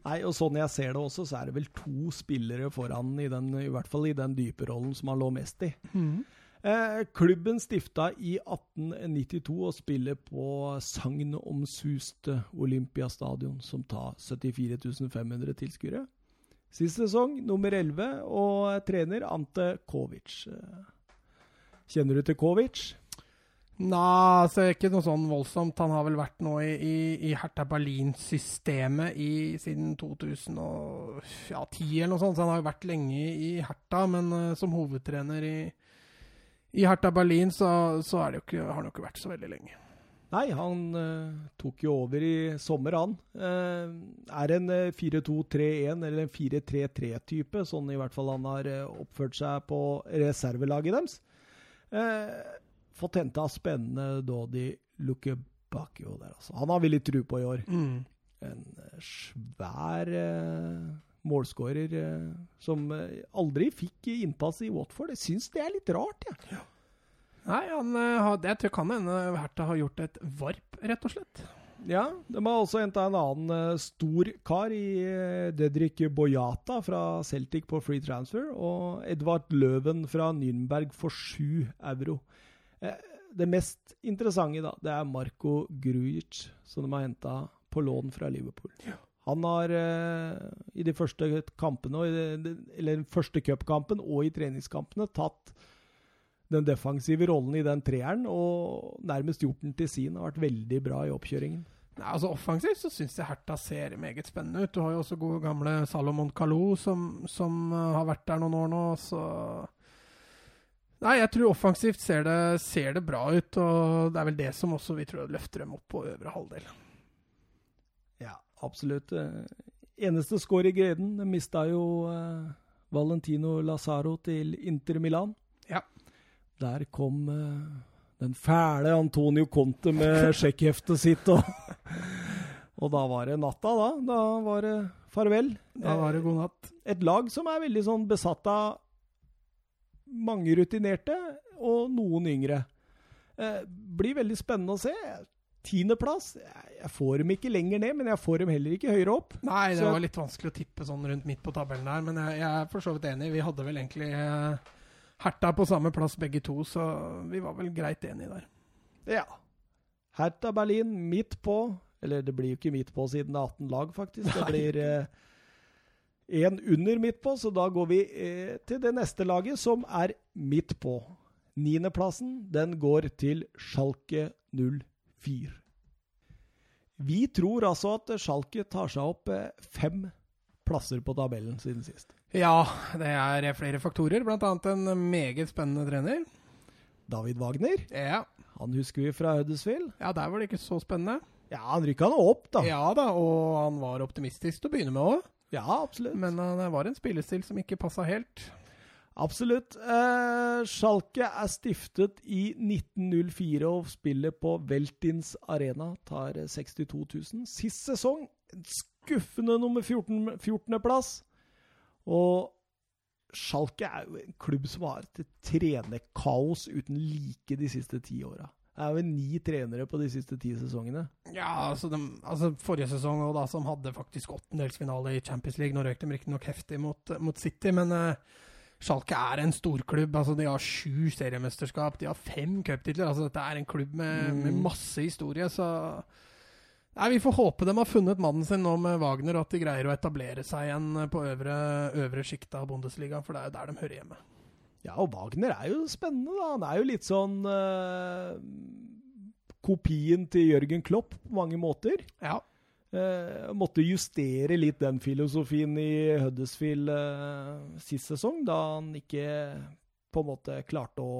Nei, og sånn jeg ser det også, så er det vel to spillere foran, i, den, i hvert fall i den dype rollen som han lå mest i. Mm. Eh, klubben stifta i 1892 og spiller på sagnomsuste Olympiastadion, som tar 74 500 tilskuere. Sist sesong nummer 11, og trener Ante Kovic. Eh, kjenner du til Kovic? Nei, altså ikke noe sånn voldsomt. Han har vel vært nå i, i, i Hertha Berlin-systemet siden 2010 eller noe sånt. Så han har jo vært lenge i Hertha, men uh, som hovedtrener i, i Hertha Berlin så, så ikke, har han jo ikke vært så veldig lenge. Nei, han uh, tok jo over i sommer, han. Uh, er en uh, 4-2-3-1 eller en 4-3-3-type, sånn i hvert fall han har oppført seg på reservelaget deres. fått henta spennende Dodi Lukebakio der, altså. Han har vi litt tru på i år. Mm. En svær målskårer eh, som eh, aldri fikk innpass i Watford. Jeg syns det er litt rart, jeg. Ja. Nei, han, jeg det tror jeg kan hende Hertha har gjort et varp, rett og slett. Ja, de har også henta en annen stor kar i Dedrik Boyata fra Celtic på free transfer, og Edvard Løven fra Nürnberg for 7 euro. Det mest interessante da, det er Marco Grujic, som de har henta på lån fra Liverpool. Ja. Han har eh, i de første kampene, eller den første cupkampen og i treningskampene tatt den defensive rollen i den treeren og nærmest gjort den til sin. Har vært veldig bra i oppkjøringen. Nei, altså Offensivt så syns jeg Herta ser meget spennende ut. Du har jo også gode gamle Salomon Kalou, som, som uh, har vært der noen år nå. Så Nei, jeg tror offensivt ser det, ser det, bra ut. Og det er vel det som også vi tror løfter dem opp på øvre halvdel. Absolutt. Eh, eneste skår i greden. De mista jo eh, Valentino Lazaro til Inter Milan. Ja. Der kom eh, den fæle Antonio Conte med sjekkheftet sitt. Og, og, da var det natta, da. Da var det farvel. Da var det god natt. Et lag som er veldig sånn besatt av mange rutinerte og noen yngre. Eh, blir veldig spennende å se. Tiendeplass. Jeg får dem ikke lenger ned, men jeg får dem heller ikke høyere opp. Nei, det så, var litt vanskelig å tippe sånn rundt midt på tabellen der, men jeg, jeg er for så vidt enig. Vi hadde vel egentlig eh, Herta på samme plass begge to, så vi var vel greit enige der. Ja. Herta Berlin midt på. Eller det blir jo ikke midt på siden det er 18 lag, faktisk. Det blir eh, under midt på, så da går vi eh, til det neste laget, som er midt på. Niendeplassen, den går til Schalke 04. Vi tror altså at Schalke tar seg opp eh, fem plasser på tabellen siden sist. Ja, det er flere faktorer, bl.a. en meget spennende trener. David Wagner. Ja. Han husker vi fra Huddersfield. Ja, der var det ikke så spennende. Ja, han rykka nå opp, da. Ja da, og han var optimistisk til å begynne med òg. Ja, absolutt. Men uh, det var en spillestil som ikke passa helt. Absolutt. Eh, Schalke er stiftet i 1904 og spiller på Veltins Arena. Tar 62 000. Sist sesong skuffende nummer 14. 14. plass. Og Schalke er jo en klubb som har et trenerkaos uten like de siste ti åra. Det er jo ni trenere på de siste ti sesongene. Ja, altså, de, altså forrige sesong da, som hadde faktisk åttendelsfinale i Champions League. Nå røyk de riktignok heftig mot, mot, City, men uh, Schalke er en storklubb. Altså, de har sju seriemesterskap, de har fem cuptitler. Altså, dette er en klubb med, mm. med masse historie, så Nei, Vi får håpe de har funnet mannen sin nå med Wagner, og at de greier å etablere seg igjen på øvre, øvre sjikt av Bundesliga, for det er jo der de hører hjemme. Ja, og Wagner er jo spennende, da. Han er jo litt sånn uh, kopien til Jørgen Klopp på mange måter. Ja. Uh, måtte justere litt den filosofien i Huddersfield eh, sist sesong, da han ikke på en måte klarte å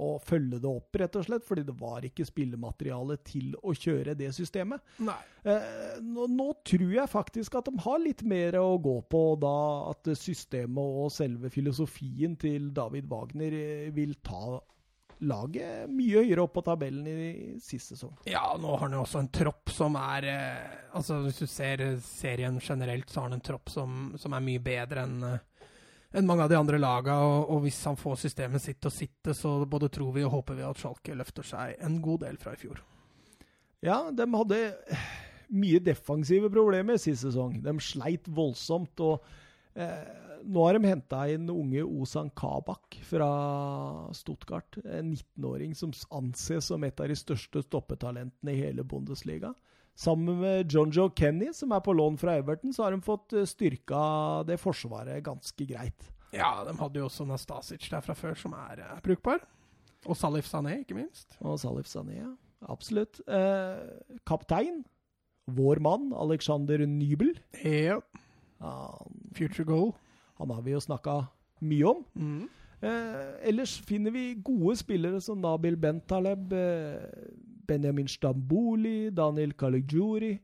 å følge det opp, rett og slett, fordi det var ikke spillemateriale til å kjøre det systemet. Eh, nå, nå, tror jeg faktisk at de har litt mer å gå på, da at systemet og selve filosofien til David Wagner eh, vil ta laget mye høyere opp på tabellen i sist sesong. Ja, nå har han jo også en tropp som er eh, Altså, hvis du ser serien generelt, så har han en tropp som, som er mye bedre enn eh, enn mange av de andre laga, og, og, hvis han får systemet sitt til å sitte, så både tror vi og håper vi at Schalke løfter seg en god del fra i fjor. Ja, de hadde mye defensive problemer sist sesong. De sleit voldsomt. og eh, Nå har de henta inn unge Ozan Kabak fra Stuttgart. En 19-åring som anses som et av de største stoppetalentene i hele Bundesliga. Sammen med John Joe Kenny, som er på lån fra Everton, så har de fått eh, styrka det forsvaret ganske greit. Ja, de hadde jo også Nastasic der fra før, som er, er brukbar. Og Salif Sané, ikke minst. Og Salif Sané, ja. Absolutt. Eh, kaptein, vår mann, Alexander Nybel. Ja. Future goal. Han har vi jo snakka mye om. Mm. Eh, ellers finner vi gode spillere som Nabil Bentaleb, eh, Benjamin Stamboli, Daniel Kalijuri.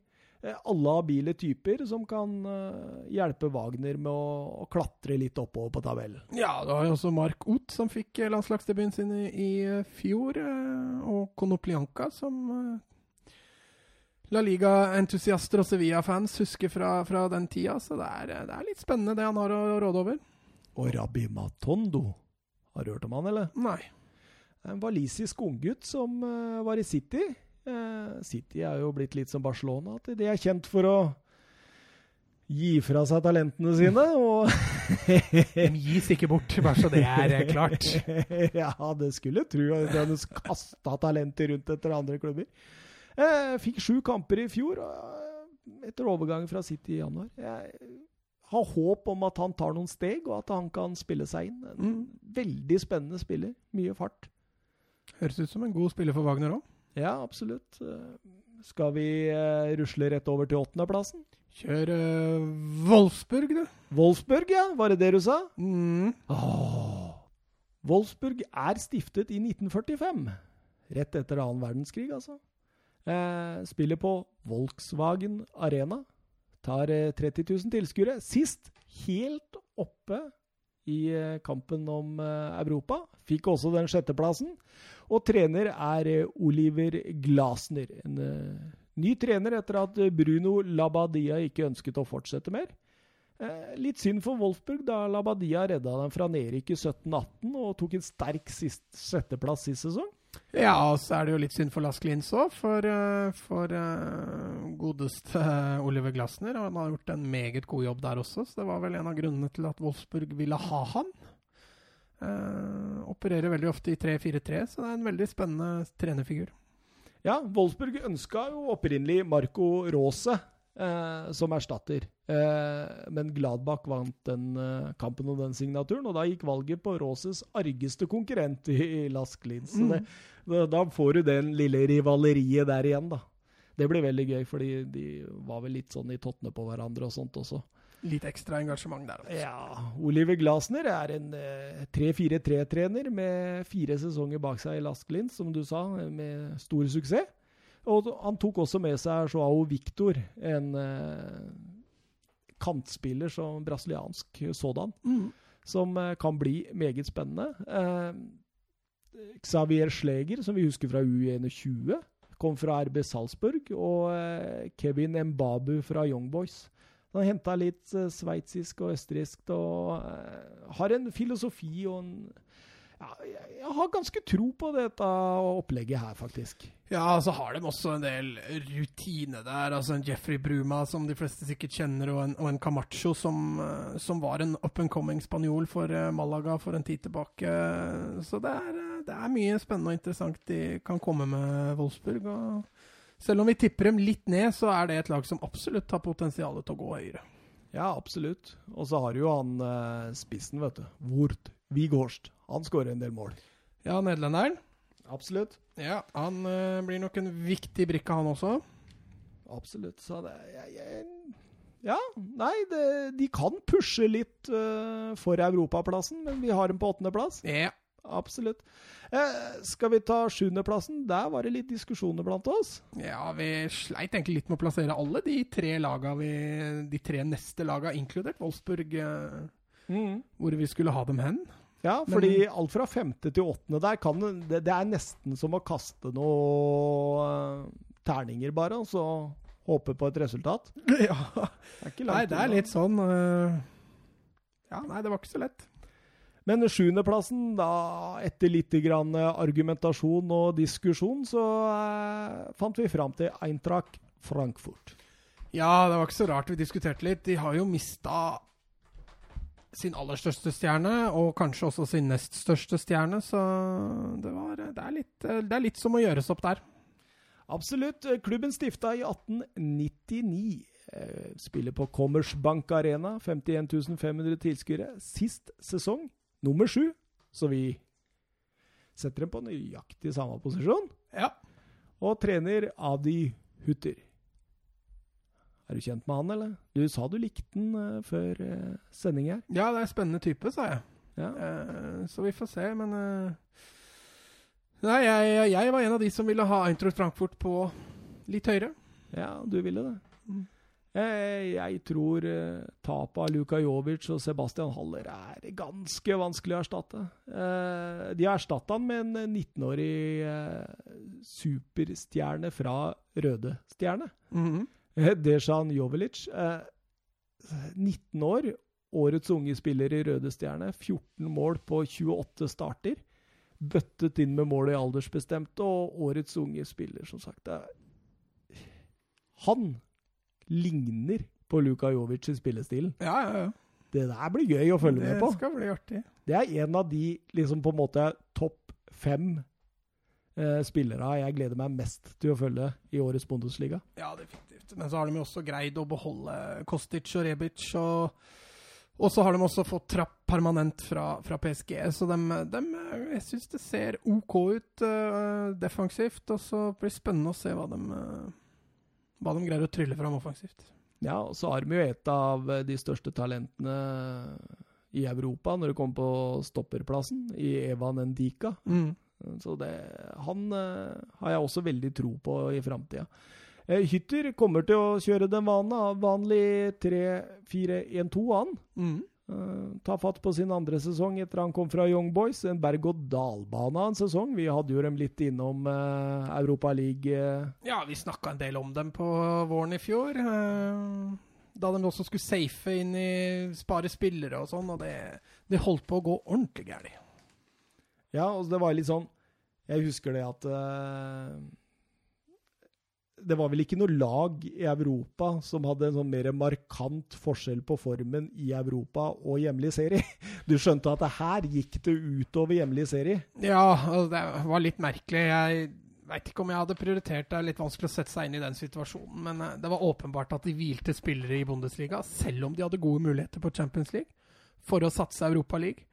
Eh, alle habile typer som kan uh, hjelpe Wagner med å, å, klatre litt oppover på tabellen. Ja, det var jo også Mark Ott som fikk eh, landslagsdebuten sin i, i fjor, uh, og Konoplianka som La Liga-entusiaster og Sevilla-fans husker fra, fra, den tida. Så det er, det er, litt spennende det han har å råde over. Og Rabi Matondo. Har du hørt om han, eller? Nei. En walisisk unggutt som uh, var i City. Uh, City er jo blitt litt som Barcelona, at de er kjent for å gi fra seg talentene sine. Og de gis ikke bort, bare så det er uh, klart. ja, det skulle tro at de hadde kasta talenter rundt etter andre klubber. Fikk sju kamper i fjor. etter overgangen fra City i januar. Jeg har håp om at han tar noen steg, og at han kan spille seg inn. En Mm. veldig spennende spiller. Mye fart. Høres ut som en god spiller for Wagner òg. Ja, absolutt. Eh, Skal vi eh, rusle rett over til åttendeplassen? Kjør uh, Wolfsburg, du. Wolfsburg, ja. Var det det du sa? Mm. Åh. Wolfsburg er stiftet i 1945. Rett etter annen verdenskrig, altså. Eh, spiller på Volkswagen Arena. Tar eh, 30 000 tilskuere. Sist helt oppe i eh, kampen om eh, Europa. Fikk også den sjetteplassen. Og trener er eh, Oliver Glasner. En eh, ny trener etter at eh, Bruno Labadia ikke ønsket å fortsette mer. Eh, litt synd for Wolfsburg, da Labadia redda dem fra nedrykk i 17-18 og tok en sterk sist, sjetteplass sist sesong. Ja, og så er det jo litt synd for Lass Klins òg, for, eh, for uh, godeste uh, Oliver Glasner. Han har gjort en meget god jobb der også, så det var vel en av grunnene til at Wolfsburg ville ha han. Uh, opererer veldig ofte i 3-4-3, så det er en veldig spennende trenerfigur. Ja, Wolfsburg ønska jo opprinnelig Marco Rose eh, som erstatter. Eh, men Gladbach vant den eh, kampen og den signaturen, og da gikk valget på Roses argeste konkurrent i, i Lask Linz. Så Mm. det, da, da får du den lille rivaleriet der igjen, da. Det blir veldig gøy, fordi de var vel litt sånn i tottene på hverandre og sånt også. Litt ekstra engasjement der. Altså. Ja, Oliver Glasner er en eh, 3-4-3-trener med fire sesonger bak seg i Lask Linz, som du sa, med stor suksess. Og han tok også med seg Joao Victor, en eh, kantspiller som brasiliansk sådan, Mm. som eh, kan bli meget spennende. Eh, Xavier Schleger, som vi husker fra U21, kom fra RB Salzburg, og Kevin Mbabu fra Young Boys. Han henta litt sveitsisk og østerriksk og har en filosofi og en ja, jeg, har ganske tro på dette opplegget her, faktisk. Ja, og så har de også en del rutine der. Altså en Jeffrey Bruma, som de fleste sikkert kjenner, og en, og en Camacho, som, eh, som var en up and coming spanjol for eh, Malaga for en tid tilbake. Så det er, eh, det er mye spennende og interessant de kan komme med Wolfsburg. Og selv om vi tipper dem litt ned, så er det et lag som absolutt har potensial til å gå høyere. Ja, absolutt. Og så har du jo han spissen, vet du. Wurt Wighorst. Han skårer en del mål. Ja, nederlenderen. Absolutt. Ja, han eh, blir nok en viktig brikke, han også. Absolutt. Så det jeg, jeg, Ja, nei, det, de kan pushe litt eh, for europaplassen, men vi har dem på åttendeplass. Ja. Absolutt. Eh, skal vi ta sjuendeplassen? Der var det litt diskusjoner blant oss. Ja, vi sleit egentlig litt med å plassere alle de tre laga vi, de tre neste laga, inkludert Wolfsburg, eh, hvor vi skulle ha dem hen. Ja, Men- fordi alt fra femte til åttende der kan det, det, er nesten som å kaste noen eh, terninger, bare, og så håpe på et resultat. Ja. Det er ikke Nei, det er litt sånn uh, Ja, nei, det var ikke så lett. Men sjuendeplassen, da, etter litt grann eh, argumentasjon og diskusjon, så eh, fant vi fram til Eintracht Frankfurt. Ja, det var ikke så rart vi diskuterte litt. De har jo mista sin aller største stjerne, og kanskje også sin nest største stjerne, så det, var, det, er litt, det er litt som å gjøres opp der. Absolutt. Klubben stifta i 1899. Eh, Spiller på Commersbank Arena. 51 500 tilskuere. Sist sesong nummer sju, så vi setter dem på nøyaktig samme posisjon. Ja. Og trener Adi Hutter. Er du kjent med han, eller? Du sa du likte han uh, før uh, sending her. ja, det er en spennende type, sa jeg. Ja. Uh, så vi får se, men Nei, jeg, jeg var en av de som ville ha Eintracht Frankfurt på litt høyere. Ja, du ville det. Mm. Eh, Jeg tror tapet av Luka Jovic og Sebastian Haller er ganske vanskelig å erstatte. De har erstatta han med en 19-årig eh, superstjerne fra Røde Stjerne. Mhm. Eh, Dejan Jovelic. eh, 19 år, årets unge spiller i Røde Stjerne. 14 mål på 28 starter. Bøttet inn med mål i aldersbestemte, og årets unge spiller, som sagt. Han ligner på Luka Jovic i spillestilen. Ja, ja, ja. Det der blir gøy å følge med på. Det skal bli artig. Det er en av de liksom på en måte topp fem eh, spillere jeg gleder meg mest til å følge i årets Bundesliga. Ja, definitivt. Defensivt. Men så har de jo også greid å beholde Kostic og Rebic. Og, og så har de også fått trapp permanent fra, fra PSG. Så de, de jeg syns det ser OK ut uh, defensivt. Og så blir det spennende å se hva de, uh, hva de greier å trylle fram offensivt. Ja, og så har de jo et av de største talentene i Europa når det kommer på stopperplassen, i Evan Ndika. Mm. Så det, han uh, har jeg også veldig tro på i framtida. Uh, Hytter kommer til å kjøre den vanlige, vanlig 3-4-1-2, han. Mm. Uh, ta fatt på sin andre sesong etter han kom fra Young Boys. En berg-og-dal-bane av en sesong. Vi hadde jo dem litt innom uh, Europa League. Uh. Ja, vi snakka en del om dem på våren i fjor. da de også skulle safe inn i spare spillere og sånn, og det, det, holdt på å gå ordentlig galt. Ja, og det var litt sånn Jeg husker det at det var vel ikke noe lag i Europa som hadde en sånn mer markant forskjell på formen i Europa og hjemlig serie. Du skjønte at det her gikk det utover hjemlig serie? Ja, altså, det var litt merkelig. Jeg veit ikke om jeg hadde prioritert det. er Litt vanskelig å sette seg inn i den situasjonen. Men eh, det var åpenbart at de hvilte spillere i Bundesliga, selv om de hadde gode muligheter på Champions League, for å satse Europa League.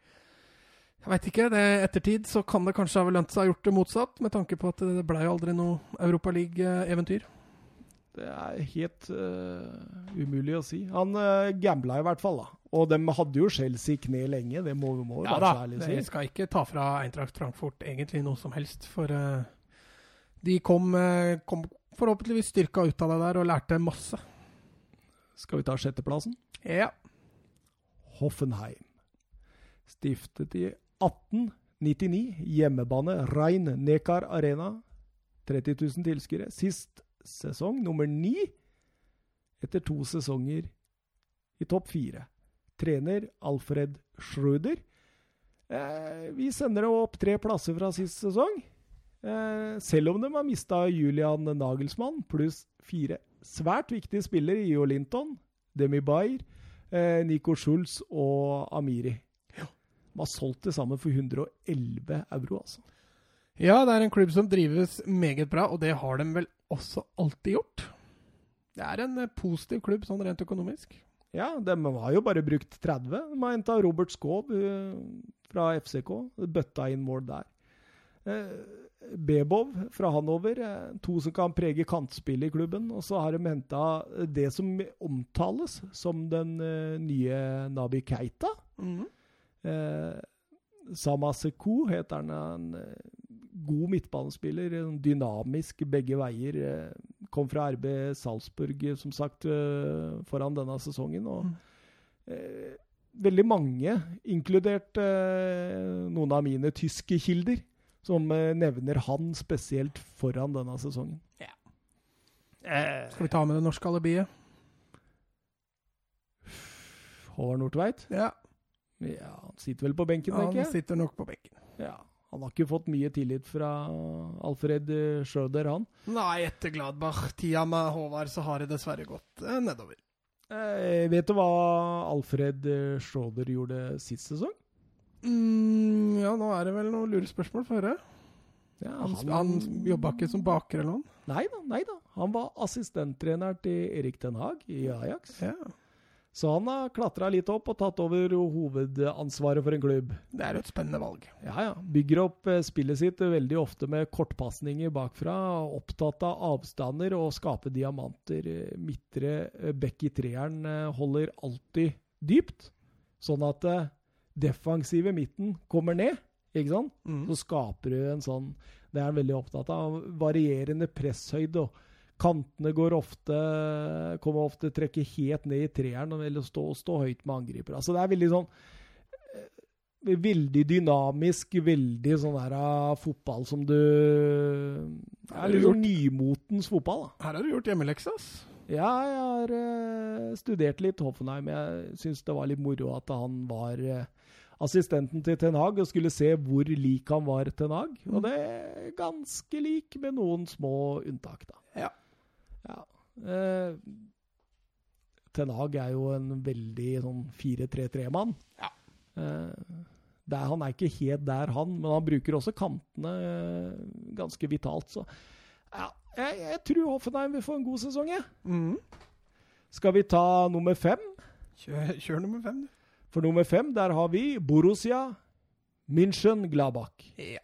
Jeg veit ikke. det ettertid så kan det kanskje ha lønt seg å ha gjort det motsatt, med tanke på at det ble jo aldri noe Europaliga-eventyr. Det er helt uh, umulig å si. Han uh, gambla i hvert fall, da. Og de hadde jo Chelsea i kne lenge, det må vi ja, da, ærlig si. Det skal ikke ta fra Eintracht Frankfurt egentlig noe som helst, for uh, de kom, uh, kom, forhåpentligvis styrka ut av det der og lærte masse. Skal vi ta sjetteplassen? Ja. Hoffenheim. Stiftet i 1899. Hjemmebane Rein Nekar Arena. 30 000 tilskuere. Sist sesong nummer ni etter to sesonger i topp fire. Trener Alfred Schröder. Eh, vi sender dem opp tre plasser fra sist sesong. Eh, selv om de har mista Julian Nagelsmann pluss fire svært viktige spillere, i Linton, Demi Bayer, eh, Nico Schulz og Amiri. De har solgt det sammen for 111 euro, altså. Ja, det er en klubb som drives meget bra, og det har de vel også alltid gjort. Det er en eh, positiv klubb sånn rent økonomisk. Ja, de har jo bare brukt 30. De har henta Robert Skov uh, fra FCK. Bøtta inn mål der. Uh, Bebov fra Hanover, to som kan prege kantspillet i klubben. Og så har de henta det som omtales som den nye Nabi Keita. Mm -hmm. Eh, Samaseku heter han. En eh, god midtbanespiller. Dynamisk begge veier. Eh, kom fra RB Salzburg, som sagt, eh, foran denne sesongen. og mm. eh, veldig mange, inkludert eh, noen av mine tyske kilder, som eh, nevner han spesielt foran denne sesongen. Ja. Eh, Skal vi ta med det norske alibiet? Håvard Nordtveit? Ja. Ja, Han sitter vel på benken, tenker jeg? Han sitter nok på benken. Ja, Han har ikke fått mye tillit fra Alfred Schrøder, han? Nei, etter Gladbach-tida med Håvard så har det dessverre gått eh, nedover. Eh, vet du hva Alfred Schrøder gjorde sist sesong? Mm, ja, nå er det vel noen lurespørsmål for høre. Ja, han, han, han jobba ikke som baker eller noe? Nei da, nei da. Han var assistenttrener til Erik Den Haag i Ajax. Ja. Så han har klatra litt opp og tatt over hovedansvaret for en klubb. Det er jo et spennende valg. Ja, ja. Bygger opp eh, spillet sitt veldig ofte med kortpasninger bakfra. Opptatt av avstander og skape diamanter. Midtre eh, bekk i treeren eh, holder alltid dypt, sånn at defensive midten kommer ned. Ikke sant? Mm. Så skaper du en sånn Det er han veldig opptatt av. Varierende presshøyde. og Kantene går ofte kommer ofte trekke helt ned i treeren eller stå, stå høyt med angriper. Altså det er veldig sånn eh, Veldig dynamisk, veldig sånn der uh, fotball som du Det er litt sånn nymotens fotball. da. Her har du gjort hjemmeleksa, ass. Ja, jeg har uh, studert litt Hoffenheim. Jeg syns det var litt moro at han var uh, assistenten til Ten Hag og skulle se hvor lik han var Ten Hag. Og mm. det er ganske lik, med noen små unntak, da. Ja. Ja. Eh, Ten Hag er jo en veldig sånn 4-3-3-mann. Ja. Eh, der, han er ikke helt der, han, men han bruker også kantene eh, ganske vitalt. Så ja, jeg, jeg tror Hoffenheim vil få en god sesong, jeg. Mm. Skal vi ta nummer fem? Kjør, kjør nummer fem, du. For nummer fem, der har vi Borussia München Gladbach. Ja.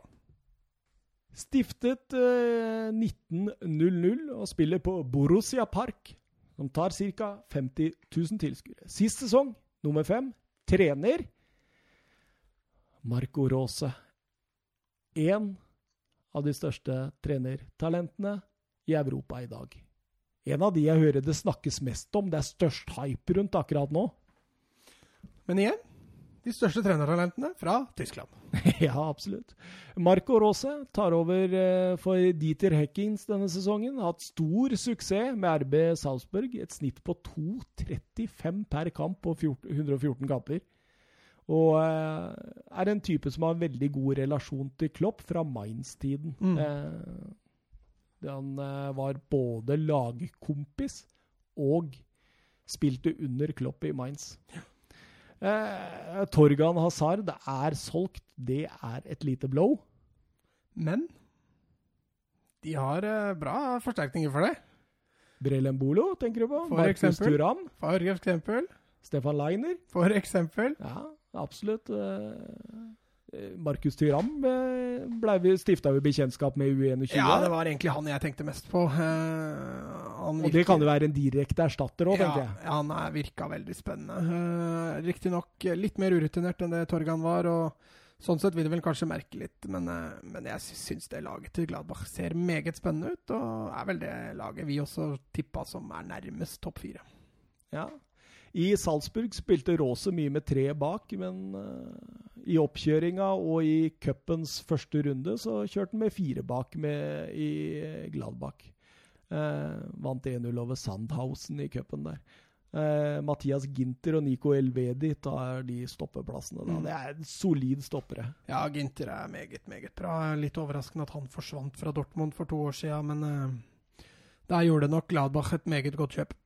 Stiftet eh, 1900 og spiller på Borussia Park, som tar ca. 50 000 tilskuere. Sist sesong, nummer fem, trener Marco Rose. Én av de største trenertalentene i Europa i dag. En av de jeg hører det snakkes mest om, det er størst hype rundt akkurat nå. Men igjen, de største trenertalentene fra Tyskland. ja, absolutt. Marco Rose tar over eh, for Dieter Heckings denne sesongen. Hatt stor suksess med RB Salzburg. Et snitt på 2,35 per kamp på 114 kamper. Og eh, er en type som har en veldig god relasjon til Klopp fra Mainz-tiden. Mm. Eh, han var både lagkompis og spilte under Klopp i Mainz. Eh, Torgan Hazard er solgt. Det er et lite blow. Men de har eh, bra forsterkninger for det. Brelembolo, tenker du på? For Marcus eksempel. Turam. For eksempel. Stefan Leiner. For eksempel. Ja, absolutt. Eh, Markus Tyram eh, stifta vi bekjentskap med i U21. Ja, det var egentlig han jeg tenkte mest på. Eh, han og det kan jo være en direkte erstatter òg, ja, tenker jeg. ja, han er, virka veldig spennende. Uh, Riktignok litt mer urutinert enn det Torgan var, og sånn sett vil det vel kanskje merke litt, men, eh, men jeg sy- syns det laget til Gladbach ser meget spennende ut, og er vel det laget vi også tippa som er nærmest topp fire. Ja. I Salzburg spilte Rose mye med tre bak, men eh, i oppkjøringa og i cupens første runde så kjørte han med fire bak med, i Gladbach. Eh, vant 1-0 over Sandhausen i cupen der. Eh, Mathias Ginter og Nico Elvedi tar de stoppeplassene. Da. Mm. Det er solid stoppere. Ja, Ginter er meget, meget bra. Litt overraskende at han forsvant fra Dortmund for to år siden, men uh, der gjorde nok Gladbach et meget godt kjøp.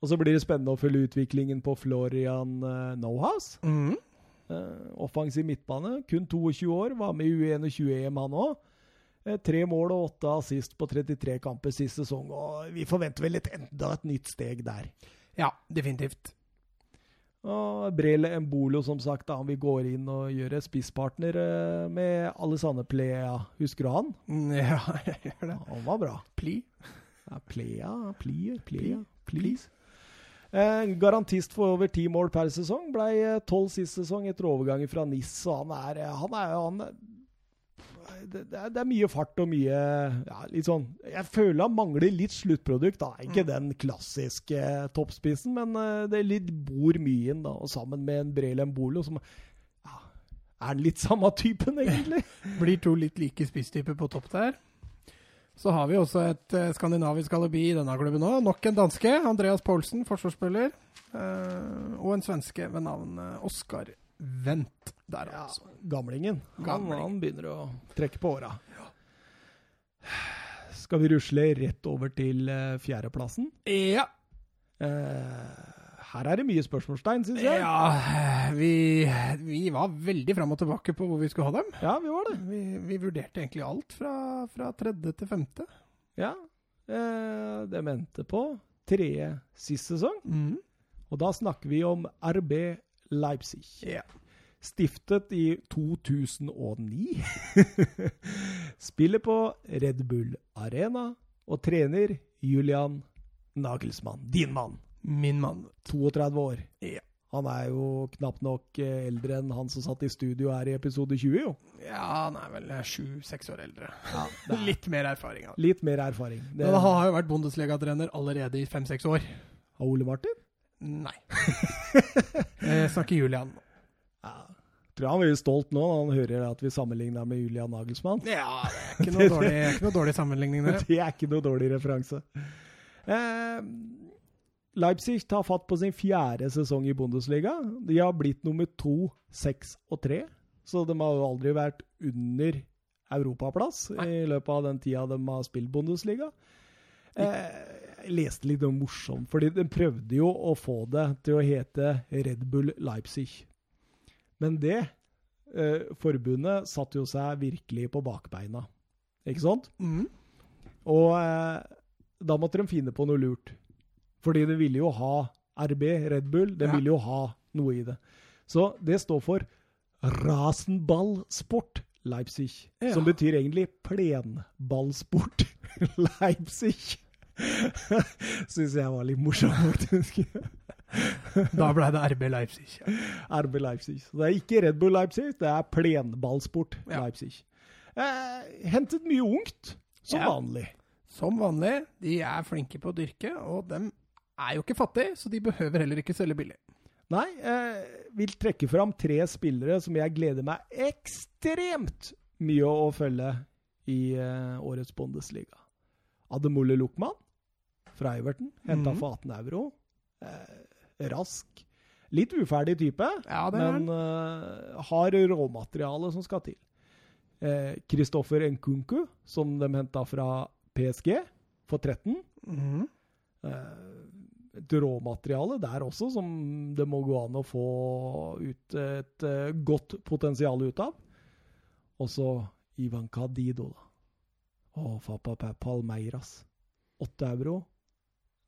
Og så blir det spennende å følge utviklingen på Florian uh, Nohouse. Mm. Uh, offensiv midtbane, kun 22 år, var med i U21-EM han òg. Eh, tre mål og åtte assist på 33 kamper sist sesong, og vi forventer vel et, enda et nytt steg der. Ja, definitivt. Og Brele Embolo, som sagt, da, vi går inn og gjør et spisspartner eh, med Alessane Plea. Husker du han? Mm, Ja, jeg gjør det. Han var bra. Pli. Ja, Plea, Plier, Plea, Please. Eh, garantist for over ti mål per sesong. Blei eh, tolv sist sesong etter overgangen fra NIS. Og han er eh, Han er, han er det, det, er, det er mye fart og mye ja, litt sånn Jeg føler han mangler litt sluttprodukt. da Ikke den klassiske toppspissen, men det er litt bor mye inn. da Og sammen med en Brelem Bolo, som ja, er den litt samme typen, egentlig. Blir to litt like spisstyper på topp der. Så har vi også et eh, skandinavisk alibi i denne klubben òg. Nok en danske. Andreas Poulsen, forsvarsspiller. Eh, og en svenske ved navn eh, Oskar Wendt der, Ja, altså. gamlingen. Han, Gamling. han begynner å trekke på åra. Skal vi rusle rett over til uh, fjerdeplassen? Ja. Eh, her er det mye spørsmålstegn, syns jeg. ja vi, vi var veldig fram og tilbake på hvor vi skulle ha dem. Ja, vi var det. Vi, vi vurderte egentlig alt fra, fra tredje til femte. Ja. Eh, det mente på tredje sist sesong. Mm. Og da snakker vi om RB Leipzig. Yeah. Stiftet i 2009. Spiller på Red Bull Arena og trener Julian Nagelsmann. Din mann. Min mann. 32 år. Ja. Han er jo knapt nok eh, eldre enn han som satt i studio her i episode 20, jo. Ja, han er vel sju-seks år eldre. Ja, Litt mer erfaring. Han. litt mer erfaring. Det, Men han har jo vært Bundesliga-trener allerede i fem-seks år. Av Ole Martin? Nei. Jeg snakker Julian. Ja. Tror han blir stolt nå når han hører at vi sammenligner med Julian Nagelsmann. Ja, det er ikke noe dårlig, ikke noe dårlig sammenligning der. Det er ikke noe dårlig referanse. Eh, Leipzig tar fatt på sin fjerde sesong i Bundesliga. De har blitt nummer to, seks og tre. Så de har jo aldri vært under europaplass i løpet av den tida de har spilt Bundesliga. Eh, jeg leste litt noe morsomt, fordi de prøvde jo å få det til å hete Red Bull Leipzig. Men det eh, forbundet satte jo seg virkelig på bakbeina. Ikke sant? Mm. Og eh, da måtte de finne på noe lurt. Fordi det ville jo ha RB, Red Bull, det Ja. ville jo ha noe i det. Så det står for Rasenballsport Leipzig. Ja. Som betyr egentlig plenballsport Leipzig. Syns jeg var litt morsomt, faktisk. Da ble det RB Leipzig. RB Leipzig. Så det er ikke Red Bull Leipzig, det er plenballsport Ja. Leipzig. Eh, hentet mye ungt, som Ja. vanlig. Som vanlig, de er flinke på å dyrke, og de er jo ikke fattig, så de behøver heller ikke selge billig. Nei, eh, vil trekke fram tre spillere som jeg gleder meg ekstremt mye å følge i eh, årets Bundesliga. Ademulle Luckman fra Everton, henta mm. for 18 euro. Eh, rask. Litt uferdig type, Ja, men eh, har råmateriale som skal til. Kristoffer Nkunku, som de henta fra PSG for 13. Mhm. Eh, et råmateriale der også, som det må gå an å få ut et eh, godt potensial ut av. Og så Ivan Cadido, da. Og Fapa Palmeiras. Åtte euro.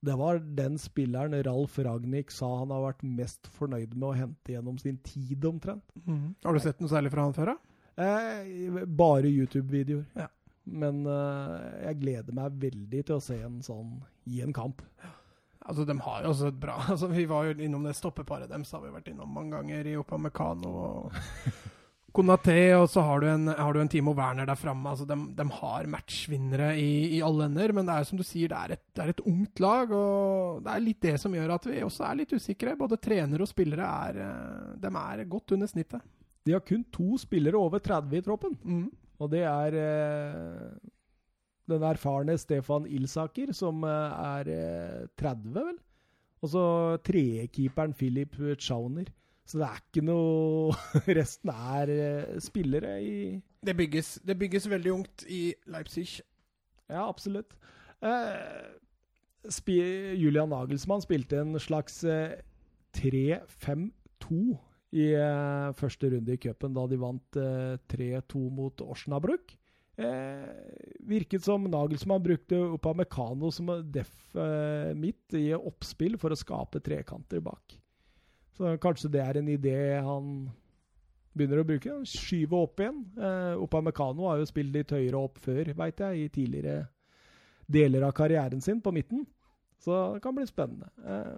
Det var den spilleren Ralf Ragnhild sa han har vært mest fornøyd med å hente gjennom sin tid, omtrent. Mm. Har du sett noe særlig fra han før, da? Eh, bare YouTube-videoer. Ja. Men eh, jeg gleder meg veldig til å se en sånn i en kamp. Altså, De har jo også et bra altså, Vi var jo innom det stoppeparet deres, har vi vært innom mange ganger, i Opamecano og Konaté, og så har du en, har du en Timo Werner der framme. Altså, de, de har matchvinnere i, i alle ender, men det er som du sier, det er, et, det er et ungt lag. og Det er litt det som gjør at vi også er litt usikre. Både trenere og spillere er, eh, de er godt under snittet. De har kun to spillere over 30 i troppen. Mm. Og det er eh, den erfarne Stefan Ilsaker, som eh, er eh, 30, vel? Og så trekeeperen Philip Chauner. Så det er ikke noe Resten er eh, spillere i Det, bygges, det bygges veldig ungt i Leipzig. Ja, absolutt. Eh, spi Julian Nagelsmann spilte en slags eh, 3-5-2 i eh, første runde i cupen, da de vant eh, 3-2 mot Osnabrück. Eh, virket som Nagelsmann brukte Upamecano som deff eh, midt i oppspill for å skape trekanter bak. Så kanskje det er en idé han begynner å bruke. Skyve opp igjen. Eh, Upamecano har jo spilt litt høyere opp før, veit jeg, i tidligere deler av karrieren sin på midten. Så det kan bli spennende. Eh,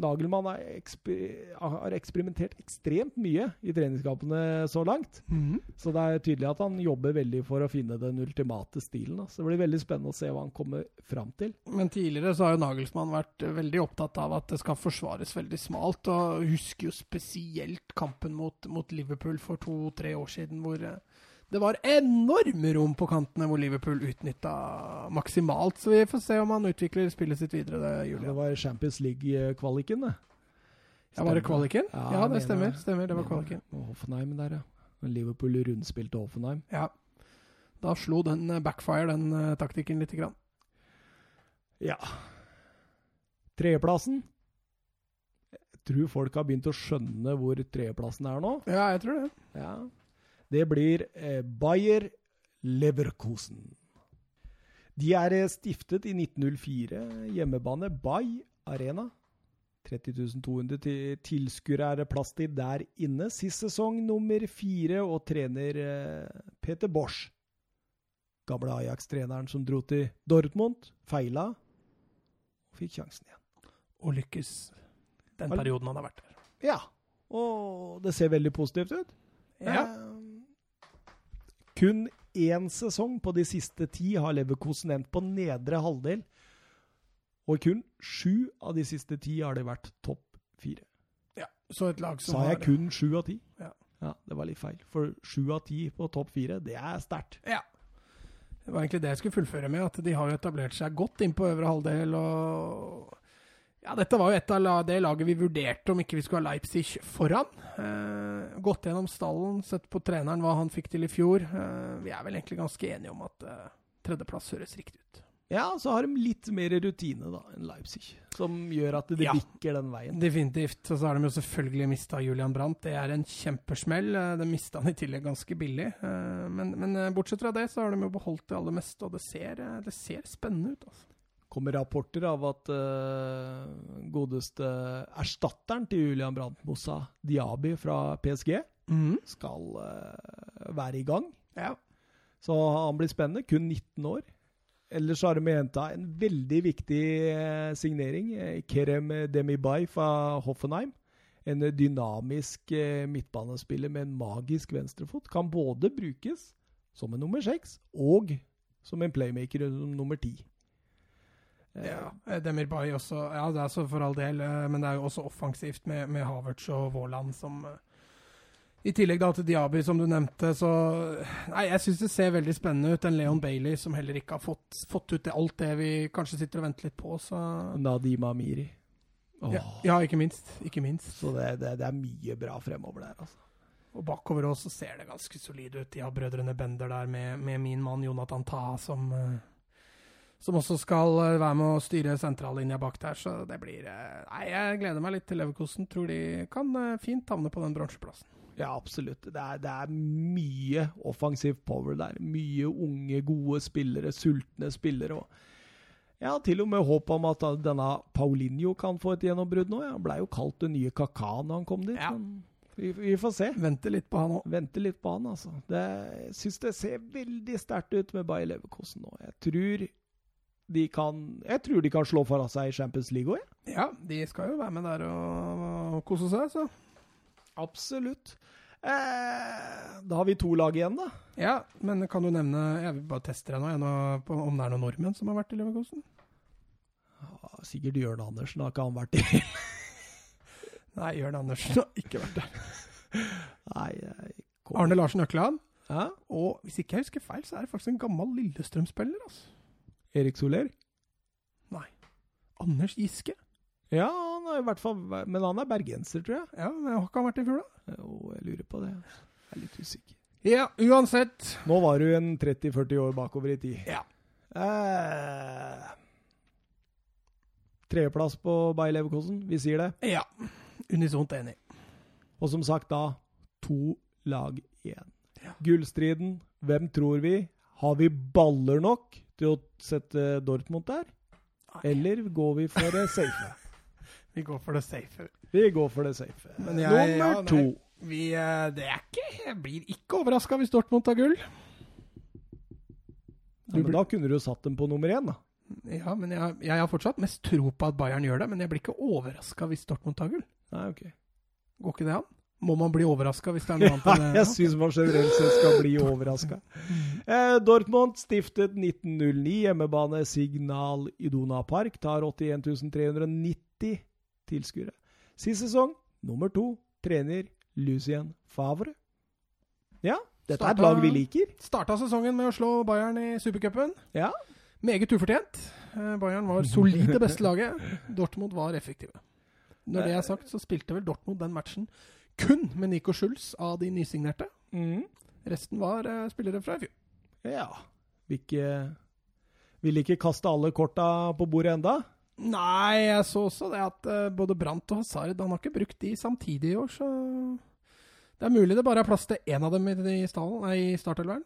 Nagelmann har, ekspe har eksperimentert ekstremt mye i treningskampene så langt. Så det er tydelig at han jobber veldig for å finne den ultimate stilen. Da. Så det blir veldig spennende å se hva han kommer fram til. Men tidligere så har jo Nagelsmann vært eh, veldig opptatt av at det skal forsvares veldig smalt. Og husker jo spesielt kampen mot, mot Liverpool for to-tre år siden, hvor eh, det var enorme rom på kantene hvor Liverpool utnytta maksimalt. Så vi får se om han utvikler spillet sitt videre, det, Det var Champions League-kvaliken, det. Ja, var det kvaliken? Ja, Ja, det stemmer. det. stemmer, Det var kvaliken. Hoffenheim der, ja. Liverpool rundspilte Hoffenheim. Ja. Da slo den eh, backfire, den uh, taktikken, lite grann. Ja. Tredjeplassen. Jeg tror folk har begynt å skjønne hvor tredjeplassen er nå. Ja, jeg tror det. Ja. Det blir eh, Bayer Leverkusen. De er eh, stiftet i 1904. Hjemmebane Bay Arena. 30 200 til tilskuere er det plass til der inne. Sist sesong nummer fire, og trener eh, Peter Bosch. Gamle Ajax-treneren som dro til Dortmund, feila og fikk sjansen igjen. Og lykkes den perioden han har vært der. Ja, og det ser veldig positivt ut. Ja. Kun én sesong på de siste ti har Leverkosen endt på nedre halvdel. Og kun sju av de siste ti har det vært topp fire. ja. Så et lag som Sa jeg har kun sju av ti? Ja. ja. Det var litt feil. For sju av ti på topp fire, det er sterkt. Ja. Det var egentlig det jeg skulle fullføre med, at de har etablert seg godt inn på øvre halvdel. og ja, Dette var jo et av det laget vi vurderte om ikke vi skulle ha Leipzig foran. Eh, gått gjennom stallen, sett på treneren hva han fikk til i fjor. Eh, vi er vel egentlig ganske enige om at eh, tredjeplass høres riktig ut. Ja, så har de litt mer rutine da enn Leipzig, som gjør at det Ja. bikker den veien. Definitivt. Og så har de jo selvfølgelig mista Julian Brandt. Det er en kjempesmell. Eh, De mista han i tillegg ganske billig. Eh, Men, men eh, bortsett fra det, så har de jo beholdt det aller meste, og det ser, det ser spennende ut. altså. Kommer rapporter av at uh, godeste erstatteren til Julian Brandt, Moussa Diaby fra PSG, skal uh, være i gang. Ja. Så han blir spennende. Kun 19 år. Ellers så har de henta en veldig viktig uh, signering. Kerem Demibay fra Hoffenheim. En dynamisk midtbanespiller med en magisk venstrefot. Kan både brukes som en nummer seks og som en playmaker som nummer ti. Eh, Ja, eh, Demir Bay også. Ja, det er så for all del, eh, men det er jo også offensivt med, med Havertz og Våland som I tillegg da til Diaby, som du nevnte, så Nei, jeg syns det ser veldig spennende ut. En Leon Bailey som heller ikke har fått, fått ut det, alt det vi kanskje sitter og venter litt på, så Nadima Amiri. Oh. ja, ja, ikke minst. Ikke minst. Så det, det, det er mye bra fremover der, altså. Og bakover også ser det ganske solid ut. De har brødrene Bender der med, med min mann Jonathan Taha som som også skal eh, være med å styre sentrallinja bak der, så det blir eh, Nei, jeg gleder meg litt til Leverkosten. Tror de kan eh, fint havne på den bronseplassen. Ja, absolutt. Det er, det er mye offensiv power der. Mye unge, gode spillere, sultne spillere. Og jeg har til og med håp om at denne Paulinho kan få et gjennombrudd nå. Han blei jo kalt den nye Kaka når han kom dit. Ja. Men vi, vi får se. Vente litt på han òg. Vente litt på han, altså. Det, jeg syns det ser veldig sterkt ut med Bayer Leverkosen nå. Jeg tror de kan Jeg tror de kan slå foran seg i Champions League òg, jeg. Ja, de skal jo være med der og, og kose seg, så. Absolutt. Eh, da har vi to lag igjen, da. Ja, men kan du nevne Jeg vil bare teste deg nå, nå på, om det er noen nordmenn som har vært i Leverkosten? Ja, sikkert Jørn Andersen har ikke han vært i. Nei, Jørn Andersen har ikke vært der. Nei, Arne Larsen Økland. Ja? Og hvis ikke jeg husker feil, så er det faktisk en gammel Lillestrøm-spiller. altså. Erik Soler? Nei. Anders Giske. Ja, han er i hvert fall Men han er bergenser, tror jeg. Ja, men har ikke han vært i fjor, da? Jo, jeg lurer på det. Jeg er litt usikker. Ja, uansett. Nå var du en 30-40 år bakover i tid. Ja. Eh, Tredjeplass på Bayer Leverkosen, vi sier det. Ja. Unisont enig. Og som sagt da, to lag igjen. Ja. Gullstriden, hvem tror vi? Har vi baller nok til å sette Dortmund der? Eller går vi for det safe? Vi går for det safe. Vi går for det safe. Jeg- Nummer ja, to. Vi, eh, det er ikke, jeg blir ikke overraska hvis Dortmund tar gull. Ja, men da kunne du jo satt dem på nummer én, da. Ja, men jeg, jeg har fortsatt mest tro på at Bayern gjør det, men jeg blir ikke overraska hvis Dortmund tar gull. Nei, ok. Går ikke det an? Må man bli overraska hvis det er noe annet enn jeg syns man generelt sett skal bli overraska. Eh, Dortmund stiftet 1909, hjemmebane Signal Iduna Park. Tar 81 390 tilskuere. Sist sesong, nummer to, trener Lucien Favre. Ja, dette er et lag vi liker. Starta sesongen med å slå Bayern i supercupen. Ja. Meget ufortjent. Eh, Bayern var solid det beste laget. Dortmund var effektive. Når det er sagt, så spilte vel Dortmund den matchen kun med Nico Schulz av de nysignerte. Mm. Resten var uh, spillere fra i fjor. Ja. Vil ikke, vil ikke kaste alle korta på bordet enda. Nei, jeg så også det at eh, både Brandt og Hazard Han har ikke brukt de samtidig i år, så Det er mulig det bare er plass til én av dem i, i, i startelveren.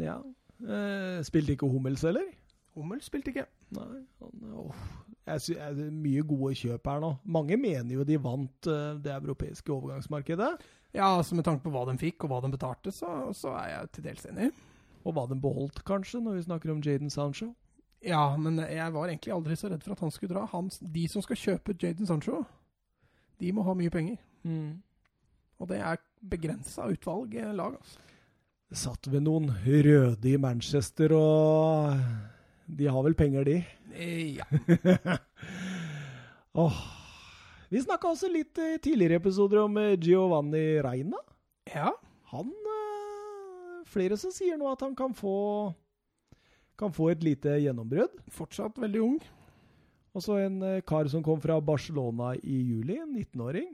Ja. Eh, spilte ikke Hummels, eller? Hummel spilte ikke. Nei, han, åh. Jeg sy jeg, det er mye gode kjøp her nå. Mange mener jo de vant uh, det europeiske overgangsmarkedet. Ja, altså Med tanke på hva de fikk, og hva de betalte, så, så er jeg til dels enig. Og hva den beholdt, kanskje, når vi snakker om Jaden Sancho. Ja, men jeg var egentlig aldri så redd for at han skulle dra. Han, de som skal kjøpe Jaden Sancho, de må ha mye penger. Og det er begrensa utvalg eh, lag, altså. Det satt ved noen røde i Manchester, og de har vel penger, de. Eh, Ja. oh. Vi snakka også litt i tidligere episoder om eh, Giovanni Reina. ja. Han eh, Flere som sier nå at han kan få kan få et lite gjennombrudd. Fortsatt veldig ung. Og så en eh, kar som kom fra Barcelona i juli, en 19-åring.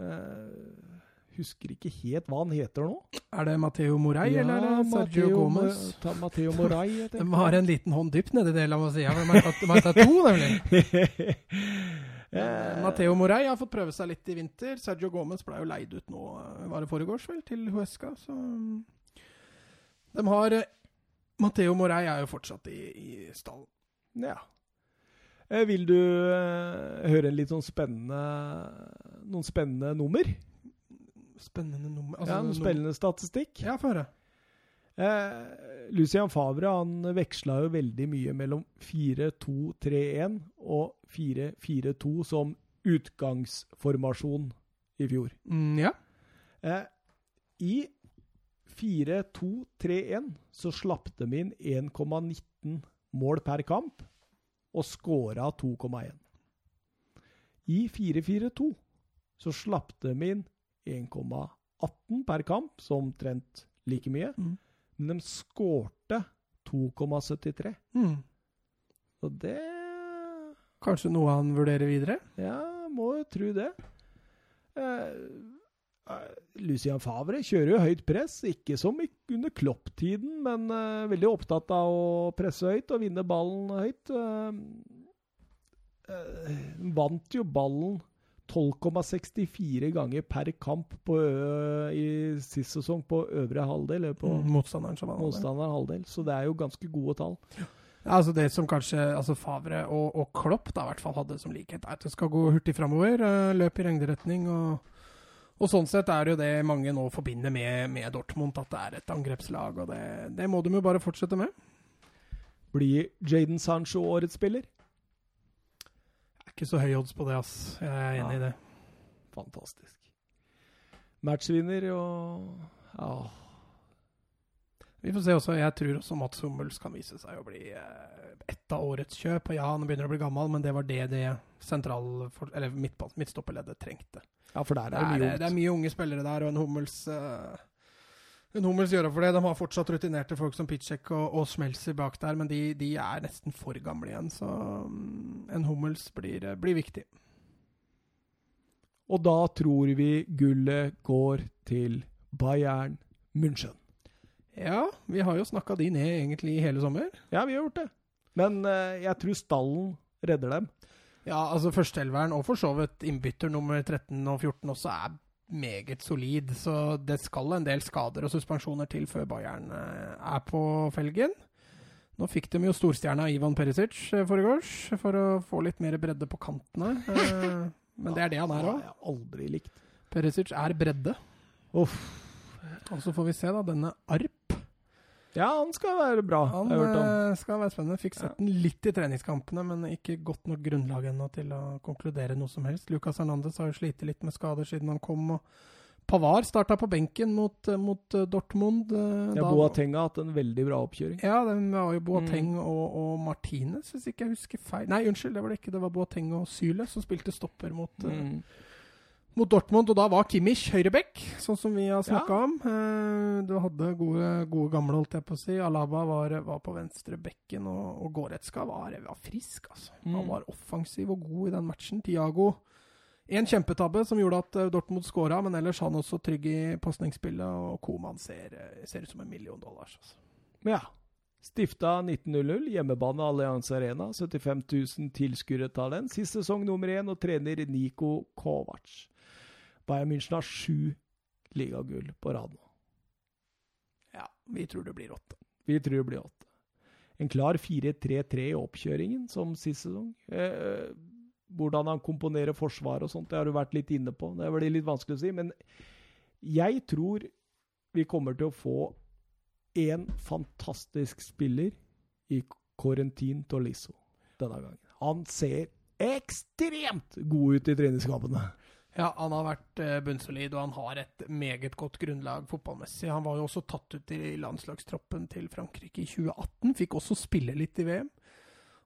Eh, husker ikke helt hva han heter nå. Er det Matteo Moray, eller er det Sergio Mateo, Gomez? Ta- Matteo Moray. De har en liten hånd dypt nedi det, la meg si. Ja, de har tatt, de tatt to, nemlig. Eh, Mateo Moray har fått prøve seg litt i vinter. Sergio Gomez ble jo leid ut nå, eh, var det foregårs vel, til Huesca. Så de har Matheo Matteo Moray er jo fortsatt i, i stallen. Ja. Eh, Vil du eh, høre en litt sånn spennende noen spennende nummer? Spennende nummer. ja, noen spennende statistikk? Ja, få høre. Eh, Lucian Favre han veksla jo veldig mye mellom 4-2-3-1 og 4-4-2 som utgangsformasjon i fjor. Mm, ja. Eh, I 4-2-3-1 så slapp de inn 1,19 mål per kamp og skåra 2,1. I 4-4-2 så slapp de inn 1,18 per kamp, som omtrent like mye, Mm. men de skårte 2,73. Mm. Og det Kanskje noe han vurderer videre? Ja, må jo tro det. Eh, eh, Lucien Favre kjører jo høyt press, ikke som under Klopp-tiden, men uh, veldig opptatt av å presse høyt og vinne ballen høyt. Uh, uh, vant jo ballen 12,64 ganger per kamp på, i sist sesong på øvre halvdel, eller på Mm, motstanderen som vant. motstanderen halvdel, så det er jo ganske gode tall. Ja, altså Det som kanskje altså Favre og, og Klopp da i hvert fall hadde som likhet, er at det skal gå hurtig framover. Løp i regneretning Og, og sånn sett er det jo det mange nå forbinder med, med Dortmund, at det er et angrepslag. Og det, det må de jo bare fortsette med. Blir Jaden Sancho årets spiller? Jeg er ikke så høy odds på det, ass. Jeg er enig i det. Fantastisk. Matchvinner og Ja. Vi får se også. Jeg tror også Mats Hummels kan vise seg å bli eh, ett av årets kjøp. Og ja, han begynner å bli gammel, men det var det det sentral, eller midtstopperleddet trengte. Ja, for der er Det er, mye det er mye unge spillere der, og en Hummels uh, En Hummels gjør for det. De har fortsatt rutinerte folk som Pitchek og, og Smelser bak der, men de, de er nesten for gamle igjen, så um, en Hummels blir, eh, blir viktig. Og da tror vi gullet går til Bayern München. Ja, vi har jo snakka de ned egentlig hele sommer. Ja, vi har gjort det. Men uh, jeg tror stallen redder dem. Ja, altså førsteelveren, og for så vidt innbytter nummer 13 og 14 også, er meget solid. Så det skal en del skader og suspensjoner til før Bayern eh, er på felgen. Nå fikk de jo storstjerna Ivan Perisic eh, foregårs, for å få litt mer bredde på kantene. Eh, Men det er det han er òg. aldri likt. Perisic er bredde. Uff. Og så får vi se, da, denne Arp. Ja, han skal være bra, Han eh, skal være spennende. Fikk sett den litt i treningskampene, men ikke godt nok grunnlag ennå til å konkludere noe som helst. Lucas Hernandez har jo slitt litt med skader siden han kom. og Pavar starta på benken mot, eh, mot eh, Dortmund. Ja, da- Boateng har hatt en veldig bra oppkjøring. Ja, det var jo Boateng Mm. og, og Martinez, hvis ikke jeg husker feil. Nei, unnskyld, det var det ikke. Det var Boateng og Syle som spilte stopper mot, mm. Mm. Mot Dortmund. Og da var Kimmich høyreback, sånn som vi har snakka Ja. om. Eh, du hadde gode, gode gamle, holdt jeg på å si. Alaba var, var på venstre bekken, og, og Goretzka var, var frisk, altså. Han Mm. var offensiv og god i den matchen. Tiago En kjempetabbe som gjorde at eh, Dortmund skåra, men ellers han også trygg i pasningsspillet, og Koman ser, eh, ser ut som en million dollars. Altså. Ja. Stifta 1900, hjemmebane Allianz Arena. 75 000 tilskuere tar den. Sist sesong nummer én, og trener Niko Kovac. Bayern München har sju ligagull på rad nå. Ja, vi tror det blir åtte. Vi tror det blir åtte. En klar 4-3-3 i oppkjøringen, som sist sesong. Eh, hvordan han komponerer forsvar og sånt, det har du vært litt inne på. Det blir litt vanskelig å si, men jeg tror vi kommer til å få en fantastisk spiller i Corentin Tolisso denne gangen. Han ser ekstremt god ut i treningskampene. Ja, han har vært eh, bunnsolid, og han har et meget godt grunnlag fotballmessig. Han var jo også tatt ut i landslagstroppen til Frankrike i 2018. Fikk også spille litt i VM.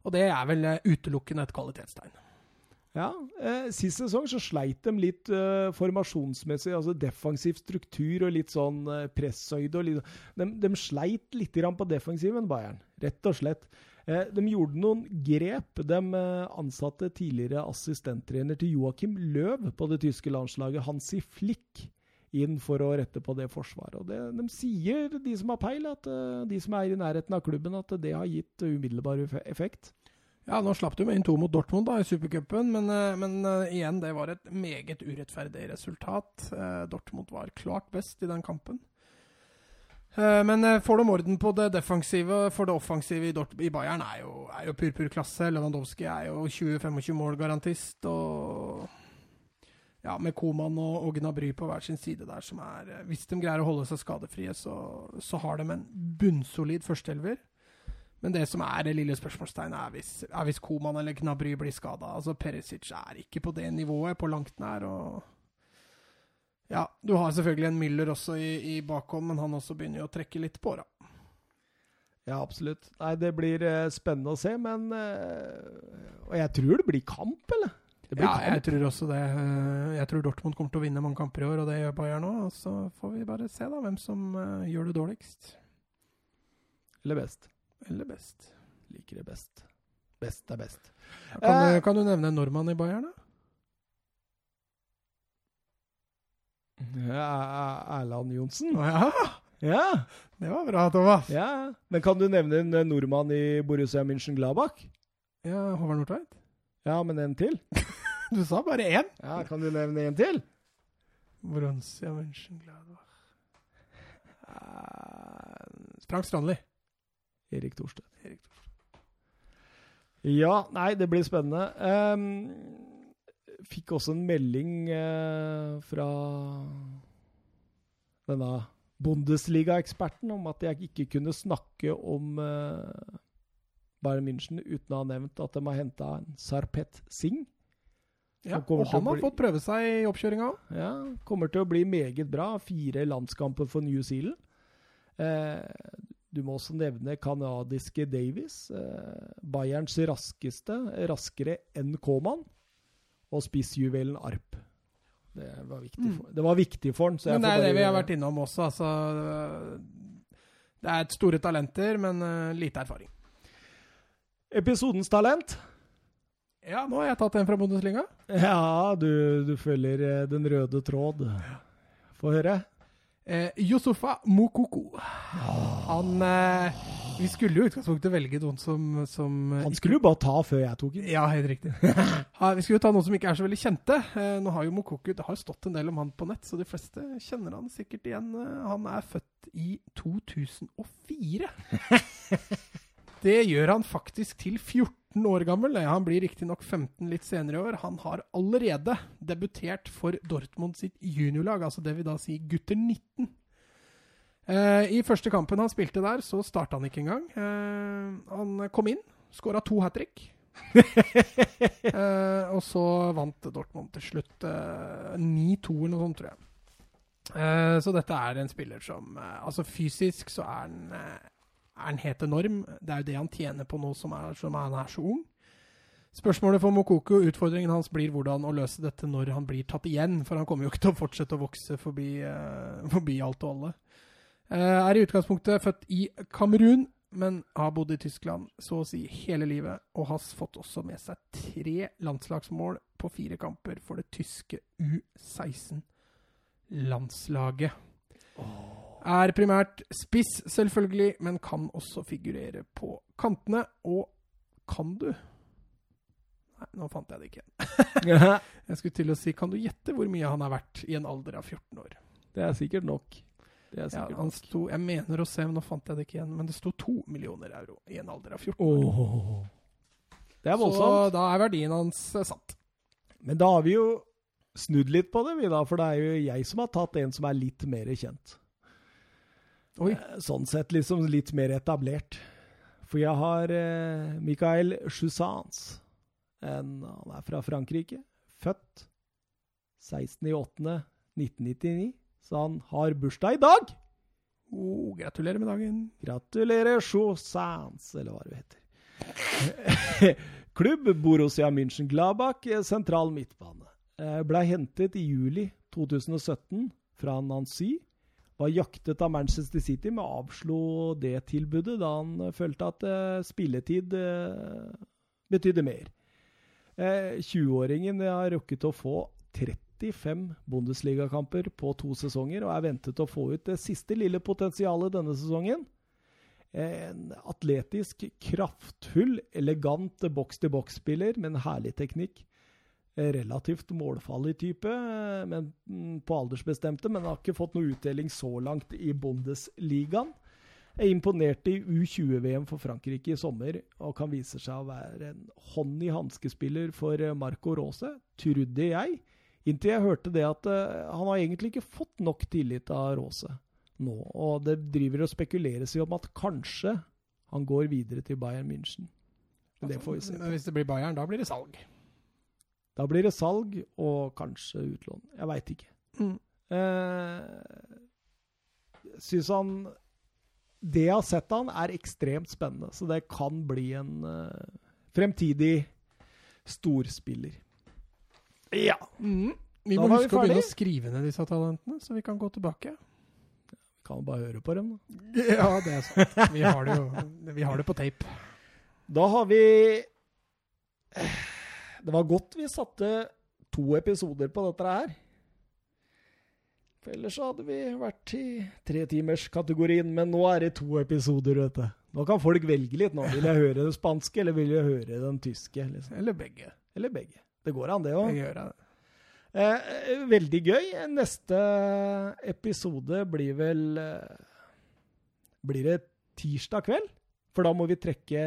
Og det er vel eh, utelukkende et kvalitetstegn. Ja, eh, Sist sesong så sleit de litt eh, formasjonsmessig, altså defensiv struktur og litt sånn eh, presshøyde. og litt, de, de sleit litt på defensiven, Bayern, rett og slett. Eh, de gjorde noen grep. De eh, ansatte tidligere assistenttrener til Joakim Løv på det tyske landslaget, Hansi Flick, inn for å rette på det forsvaret. Og det, de sier, de som har peil, at uh, de som er i nærheten av klubben, at det har gitt umiddelbar effekt. Ja, nå slapp med inn to mot Dortmund da, i supercupen, men, men igjen, det var et meget urettferdig resultat. Dortmund var klart best i den kampen. Men får de orden på det defensive for det offensive i, Bayern, er jo, er jo pur, pur klasse. Lewandowski er jo 20-25 mål-garantist. og ja, med Koman og, og Gnabry på hver sin side der, som er eh, Hvis de greier å holde seg skadefrie, så, så har de en bunnsolid førsteelver. Men det som er det lille spørsmålstegnet, er hvis, er hvis Koman eller Gnabry blir skada. Altså, Perisic er ikke på det nivået på langt nær. og ja, du har selvfølgelig en Müller også i, i bakhånd, men han også begynner jo å trekke litt på, da. Ja, absolutt. Nei, det blir eh, spennende å se, men eh, Og jeg tror det blir kamp, eller? ja, jeg tror også det. Eh, jeg tror Dortmund kommer til å vinne mange kamper i år, og det gjør Bayern òg. Så får vi bare se da hvem som eh, gjør det dårligst. Eller best. Eller best. Liker det best. Best er best. Kan, du, kan, du, nevne en nordmann i Bayern, da? Erland Johnsen. Ja. ja! Det var bra, Thomas. Ja, Men kan du nevne en nordmann i Borussia München-Gladbach? Ja, Håvard Nordtveit. Ja, men en til? Du sa bare én. Ja, Kan du nevne en til? Borussia Mönchengladbach uh, Frank Strandli. Erik Thorstvedt. Ja, nei, det blir spennende. Um, fikk også en melding eh, fra denne Bundesliga-eksperten om at jeg ikke kunne snakke om eh, Bayern München uten å ha nevnt at de har henta en Sarpet Singh. Ja, og han har bli, fått prøve seg i oppkjøringa òg. Ja, kommer til å bli meget bra. Fire landskamper for New Zealand. Eh, du må også nevne canadiske Davies. Eh, Bayerns raskeste, raskere enn K-mann. Og spissjuvelen Arp. Det var viktig for, mm. det var viktig for han. men det er det vi har vært innom også. Altså, det er store talenter, men uh, lite erfaring. Episodens talent. Ja, nå har jeg tatt en fra Bundesliga. Ja, du, du følger eh, den røde tråd. Få høre. Eh, Yusufa Mokoko. Han eh, Vi skulle jo i utgangspunktet velge noen som, som eh, Han skulle jo bare ta før jeg tok den. Ja, helt riktig. vi skulle jo ta noen som ikke er så veldig kjente. Eh, nå har jo Mokoku Det har jo stått en del om han på nett, så de fleste kjenner han sikkert igjen. Eh, han er født i 2004. Det gjør han faktisk til 14 år gammel. Han blir riktignok 15 litt senere i år. Han har allerede debutert for Dortmund sitt juniorlag, altså det vil da si gutter 19. Eh, I første kampen han spilte der, så starta han ikke engang. Eh, han kom inn, skåra to hat trick. eh, og så vant Dortmund til slutt 9-2 eh, eller noe sånt, tror jeg. Eh, så dette er en spiller som Altså fysisk så er han er han helt enorm. Det er jo det han tjener på nå som, er, som han er så ung. Spørsmålet for Mokoko, utfordringen hans, blir hvordan å løse dette når han blir tatt igjen. For han kommer jo ikke til å fortsette å vokse forbi, uh, forbi alt og alle. Uh, er i utgangspunktet født i Kamerun, men har bodd i Tyskland så å si hele livet. Og har fått også med seg tre landslagsmål på fire kamper for det tyske U16-landslaget. Oh. Er primært spiss, selvfølgelig, men kan også figurere på kantene. Og kan du Nei, nå fant jeg det ikke igjen. jeg skulle til å si, kan du gjette hvor mye han har vært i en alder av 14 år? Det er sikkert nok. Er sikkert ja, han sto, jeg mener å se, men nå fant jeg det ikke igjen, men det sto to millioner euro i en alder av 14 år. Oh. Det er voldsomt. Så da er verdien hans eh, satt. Men da har vi jo snudd litt på det, vi da, for det er jo jeg som har tatt en som er litt mer kjent. Oi. Eh, sånn sett liksom litt mer etablert. For jeg har eh, Michael Chusans. En, han er fra Frankrike. Født 16.8.1999. Så han har bursdag i dag! Oh, gratulerer med dagen. Gratulerer, Sjosans, eller hva det heter. Klubb Borussia München-Glabach, eh, sentral midtbane. Eh, Blei hentet i juli 2017 fra Nancy var jaktet av Manchester City, men avslo det tilbudet da han følte at spilletid betydde mer. Uh, 20-åringen har rukket å få 30 35 Bundesligakamper på to sesonger og er ventet å få ut det siste lille potensialet denne sesongen. En atletisk, kraftfull, elegant boks-til-boks-spiller med en herlig teknikk. Relativt målfallig type, men mm, på aldersbestemte, men har ikke fått noe utdeling så langt i Bundesligaen. Er imponert i U20-VM for Frankrike i sommer og kan vise seg å være en hånd i hanskespiller for Marco Rose, trodde jeg. Inntil jeg hørte det at uh, han har egentlig ikke fått nok tillit av Rose nå. Og det driver og spekuleres i om at kanskje han går videre til Bayern München. Men det får vi se. Men Hvis det blir Bayern, da blir det salg. Da blir det salg og kanskje utlån. Jeg veit ikke. Mm. Uh, Syns han Det jeg har sett han, er ekstremt spennende. Så det kan bli en uh, fremtidig storspiller. Ja. Mm. Vi Da må huske vi å begynne å skrive ned disse talentene, så vi kan gå tilbake. Kan jo bare høre på dem. da. Ja, det er sant. Vi har det jo vi har det på tape. Da har vi Det var godt vi satte to episoder på dette her. For ellers hadde vi vært i tretimerskategorien, men nå er det to episoder, vet du. Nå kan folk velge litt. nå. Vil jeg høre den spanske, eller vil jeg høre den tyske? Liksom. Eller begge. Eller begge. Det går an, det òg. Det. Eh, veldig gøy. Neste episode blir vel eh, Blir det tirsdag kveld? For da må vi trekke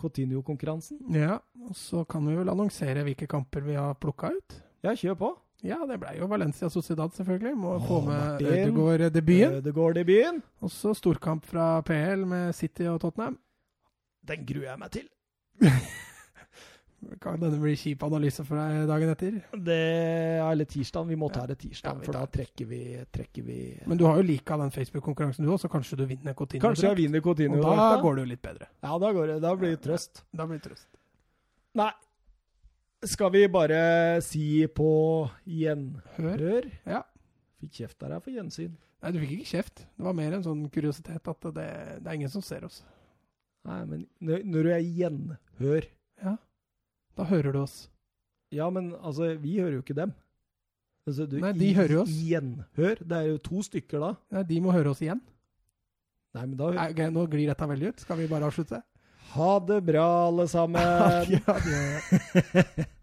Coutinho-konkurransen. Ja, og så kan vi vel annonsere hvilke kamper vi har plukka ut. Ja, kjør på. Ja, det ble jo Valencia Sociedad, selvfølgelig. Må Åh, få med. Ødegaard-debuten. Ødegaard-debuten. Og så storkamp fra PL med City og Tottenham. Den gruer jeg meg til. Kan denne bli kjip analyse for deg dagen etter? Det er litt tirsdag. Vi må ta det tirsdag, ja, for da trekker vi, trekker vi Men du har jo lika den Facebook-konkurransen du òg, så kanskje du vinner Cotinio? Kanskje jeg vinner Cotinio. Da, da går det jo litt bedre. Ja, da går det. Da blir det trøst. Da blir det trøst. Nei. Skal vi bare si på gjenhør? Hør. Ja. Fikk kjeft av deg for gjensyn. Nei, du fikk ikke kjeft. Det var mer en sånn kuriositet at det, det er ingen som ser oss. Nei, men når, når du er gjenhør Ja. Da hører du oss. Ja, men altså, vi hører jo ikke dem. Altså, du, Nei, de i- hører jo oss. Gjenhør. Det er jo to stykker da. Nei, de må høre oss igjen. Nei, men da Nei, okay, nå glir dette veldig ut. Skal vi bare avslutte? Ha det bra, alle sammen. Ja, ja.